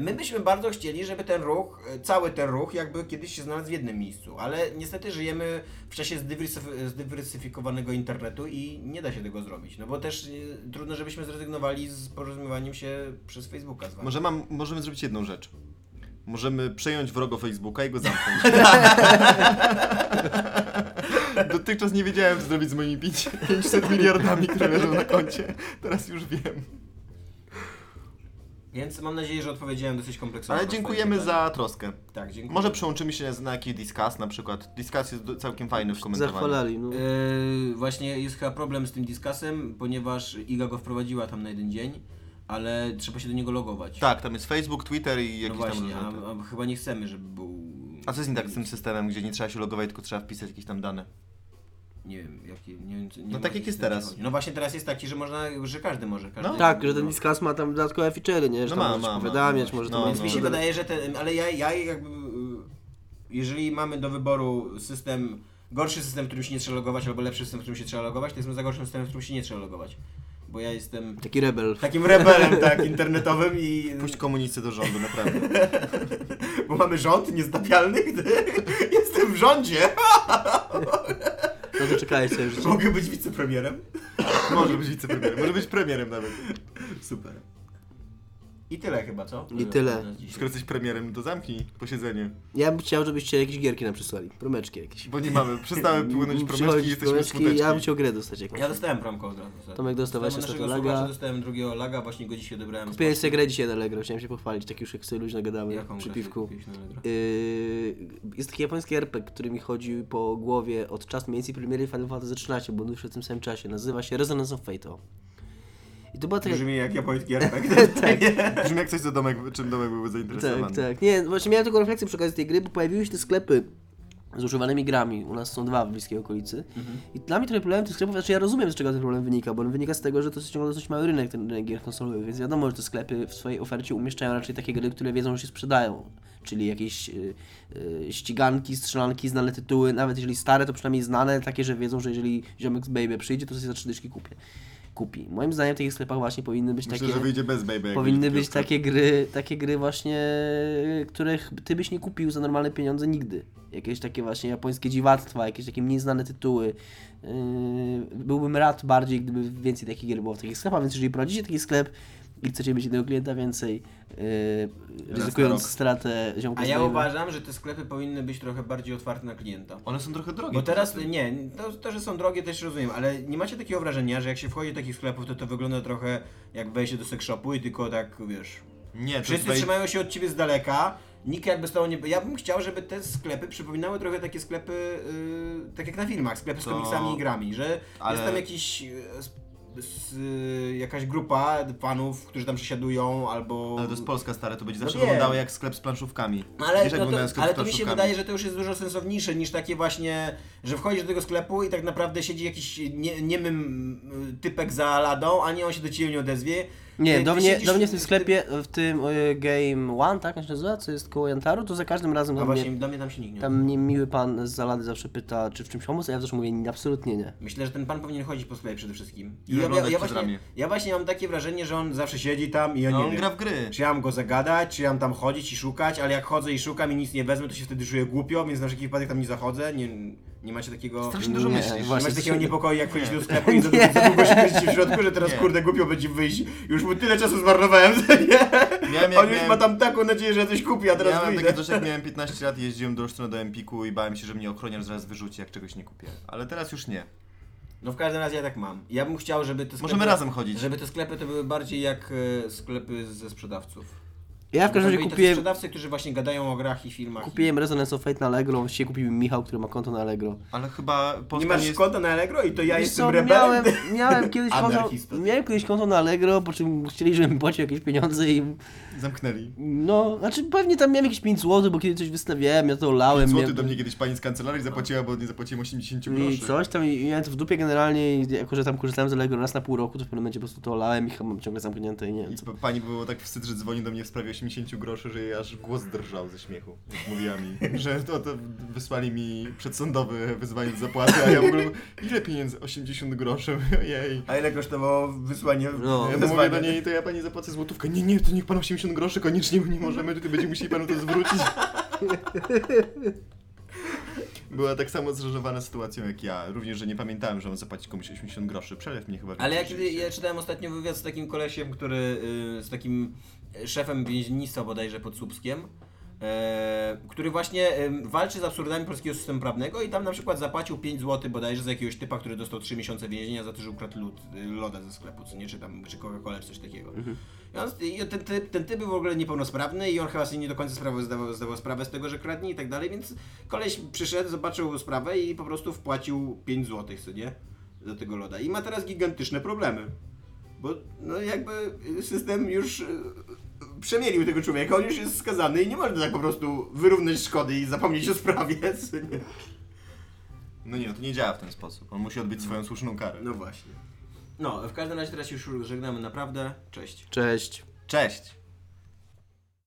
My byśmy bardzo chcieli, żeby ten ruch, e, cały ten ruch jakby kiedyś się znalazł w jednym miejscu, ale niestety żyjemy w czasie zdywersyf- zdywersyfikowanego internetu i nie da się tego zrobić, no bo też e, trudno, żebyśmy zrezygnowali z porozumiewaniem się przez Facebooka z wami. Może mam, możemy zrobić jedną rzecz. Możemy przejąć wrogo Facebooka i go zamknąć. Dotychczas nie wiedziałem, co zrobić z moimi pięć- 500 miliardami, które leżą na koncie. Teraz już wiem. Więc mam nadzieję, że odpowiedziałem dosyć kompleksowo. Ale na dziękujemy pytanie. za troskę. Tak, dziękuję. Może przełączymy się na jakiś Discuss na przykład. Discuss jest do- całkiem fajny w komentowaniu. Zachwalali. No. Yy, właśnie jest chyba problem z tym Discussem, ponieważ Iga go wprowadziła tam na jeden dzień, ale trzeba się do niego logować. Tak, tam jest Facebook, Twitter i no jakieś właśnie, tam różne. a, a chyba nie chcemy, żeby był... A co jest nie tak z tym systemem, gdzie nie trzeba się logować, tylko trzeba wpisać jakieś tam dane? Nie wiem, jaki... Nie wiem, co- nie No wiem, tak o jak jest teraz. chodzi. No właśnie teraz jest taki, że można, że każdy może. Każdy No. Tak, że ten Discuss ma tam dodatkowe feature'y, nie? Że No tam ma, możesz ma, ma, powiadamiać, no może właśnie. tam No, Więc no. mi się wydaje, że ten... Ale ja, ja jakby... yy, Jeżeli mamy do wyboru system... Gorszy system, w którym się nie trzeba logować, albo lepszy system, w którym się trzeba logować, to jestem za gorszym systemem, w którym się nie trzeba logować. Bo ja jestem Taki rebel. takim rebelem, tak, internetowym i... Puść komunicję do rządu, naprawdę. Bo mamy rząd niezdapialny, gdy jestem w rządzie. No to sobie życie. Mogę być wicepremierem. Może być wicepremierem, może być premierem nawet. Super. I tyle chyba, co? I tyle. Skoro jesteś premierem, to zamknij posiedzenie. Ja bym chciał, żebyście jakieś gierki nam przysłali. Promeczki jakieś. Bo nie mamy, przestały płynąć promeczki i jesteśmy. Ja bym chciał grę dostać jakąś. Ja dostałem promko od razu. Tomek dostałeś Dostałem ostatnio naszego laga. dostałem drugiego laga, właśnie go dzisiaj odebrałem. Kupiłem sobie grę dzisiaj na Allegro, chciałem się pochwalić, tak już jak sobie luźno gadamy Jaką przy piwku. Yy, jest taki japoński RPG, który mi chodzi po głowie od czasu mniej więcej premiery Final Fantasy XIII, bo on wyszedł w tym samym czasie. Nazywa się Resonance of Fate. I to była taka... Brzmi jak japoński RPG. tak, Brzmi jak coś, co domek, czym domek byłby tak, zainteresowany. tak. Nie, właśnie miałem taką refleksję przy okazji tej gry, bo pojawiły się te sklepy z używanymi grami. U nas są dwa w bliskiej okolicy. Mhm. I dla mnie trochę problem tych sklepów, znaczy ja rozumiem z czego ten problem wynika, bo on wynika z tego, że to jest ciągle dosyć mały rynek, ten rynek gier konsolowych, więc wiadomo, że te sklepy w swojej ofercie umieszczają raczej takie gry, które wiedzą, że się sprzedają. Czyli jakieś y, y, ściganki, strzelanki, znane tytuły, nawet jeżeli stare, to przynajmniej znane, takie, że wiedzą, że jeżeli ziomek z Baby przyjdzie, to sobie za trzy dyszki kupię. Kupi. Moim zdaniem w takich sklepach właśnie powinny być Myślę, takie... że wyjdzie bez baby. Powinny być takie gry, takie gry właśnie, których ty byś nie kupił za normalne pieniądze nigdy. Jakieś takie właśnie japońskie dziwactwa, jakieś takie mniej znane tytuły. Yy, byłbym rad bardziej, gdyby więcej takich gier było w takich sklepach, więc jeżeli prowadzicie taki sklep i chcecie mieć jednego klienta więcej, yy, ryzykując stratę ziomka A ja uważam, że te sklepy powinny być trochę bardziej otwarte na klienta. One są trochę drogie. Bo teraz, nie, to, to, że są drogie też rozumiem, ale nie macie takiego wrażenia, że jak się wchodzi do takich sklepów, to to wygląda trochę jak wejście do sex shopu i tylko tak, wiesz, Nie, to wszyscy jest trzymają się od ciebie z daleka, nikt jakby z tobą nie... Ja bym chciał, żeby te sklepy przypominały trochę takie sklepy, yy, tak jak na filmach, sklepy z To- komiksami i grami, że Ale- jest tam jakiś... jakaś grupa fanów, którzy tam przesiadują, albo... Ale to jest Polska stare, to będzie zawsze wiem. wyglądało jak sklep z planszówkami. No Ale, Wiesz, no to, sklepy ale to mi się wydaje, że to już jest dużo sensowniejsze niż takie właśnie, że wchodzisz do tego sklepu i tak naprawdę siedzi jakiś nie, niemym y, typek za ladą, a nie on się do ciebie nie odezwie. Nie, do mnie, do mnie w tym ty- sklepie, w tym y, Game One, tak on się nazywa, co jest koło Jantaru, to za każdym razem No do właśnie, mnie, do mnie tam się nikt nie tam mnie miły pan z Zalady zawsze pyta, czy w czymś pomóc, a ja zawsze mówię, "Nie, absolutnie nie. Myślę, że ten pan powinien chodzić po sklepie przede wszystkim. I oglądać przez właśnie, ramię. ja właśnie mam takie wrażenie, że on zawsze siedzi tam i ja No, nie on wiem. gra w gry. Czy ja mam go zagadać, czy ja mam tam chodzić i szukać, ale jak chodzę i szukam i nic nie wezmę, to się wtedy czuję głupio, więc na wszelki wypadek tam nie zachodzę. Nie, nie macie takiego... Strasznie dużo Nie, myślisz. Nie właśnie. masz takiego niepokoju, jak wchodzisz do sklepu i za, za długo się w środku, że teraz Nie. kurde głupio będzie wyjść. Już mu tyle czasu zmarnowałem, że nie? Miałem, jak On już miałem- ma tam taką nadzieję, że coś kupi, a teraz ja mam wyjdę. takie coś, jak miałem 15 lat, jeździłem do strony do Empiku i bałem się, że mnie ochroniarz zaraz wyrzuci, jak czegoś nie kupię. Ale teraz już nie. No w każdym razie ja tak mam. Ja bym chciał, żeby te sklepy... Możemy razem chodzić. Żeby te sklepy to były bardziej jak e, sklepy ze sprzedawców. Ja w każdym razie tacy kupiłem, sprzedawcy, którzy właśnie gadają o grach i filmach. kupiłem Resonance of Fate na Allegro, właściwie kupił mi Michał, który ma konto na Allegro. Ale chyba Nie masz jest... konta na Allegro i to ja Wiesz jestem co, rebelem? miałem, miałem, kiedyś konto, miałem kiedyś konto na Allegro, po czym chcieli, żebym płacił jakieś pieniądze i Zamknęli. no, znaczy pewnie tam miałem jakieś 5 zł, bo kiedy coś wystawiałem, ja to olałem. Złoty miałem- do mnie kiedyś pani z kancelarii zapłaciła, bo nie zapłaciłem 80 I groszy. coś tam, i miałem to w dupie generalnie i jako, że tam korzystałem z Allegro raz na pół roku, to w pewnym momencie po prostu to olałem i chyba mam ciągle zamknięte i nie wiem I co. pani było tak wstyd, że dzwoni do mnie w sprawie 80 groszy, że jej aż głos drżał ze śmiechu. Jak mówiła mi, że to, to wysłali mi przedsądowe wyzwanie do zapłaty, a ja w ogóle ile pieniędzy? 80 groszy, ojej. A ile kosztowało wysłanie No. Ja mówię do niej, to ja pani zapłacę złotówkę. Nie, nie, to niech pan 80 groszy koniecznie, bo nie możemy, tutaj będziemy musieli panu to zwrócić. Była tak samo zreżowana sytuacją jak ja. Również, że nie pamiętałem, że mam zapłacić komuś 80 groszy. Przelew mnie chyba Ale jak ja czytałem ostatnio wywiad z takim kolesiem, który y, z takim szefem więziennictwa bodajże pod Słupskiem, e, który właśnie em, walczy z absurdami polskiego systemu prawnego i tam na przykład zapłacił 5 zł bodajże za jakiegoś typa, który dostał 3 miesiące więzienia za to, że ukradł lód, y, loda ze sklepu, co nie, czy tam, czy Coca-Cola, czy coś takiego. I, on, I ten, typ, ten typ był w ogóle niepełnosprawny i on chyba sobie nie do końca sprawę, zdawał, zdawał sprawę z tego, że kradnie i tak dalej, więc koleś przyszedł, zobaczył sprawę i po prostu wpłacił 5 zł, co nie? Za tego loda. I ma teraz gigantyczne problemy. Bo no jakby system już y, przemielił tego człowieka, on już jest skazany i nie można tak po prostu wyrównać szkody i zapomnieć o sprawie. No nie, no to nie działa w ten sposób. On musi odbyć swoją słuszną karę. No właśnie. No, w każdym razie teraz już żegnamy naprawdę. Cześć. Cześć. Cześć!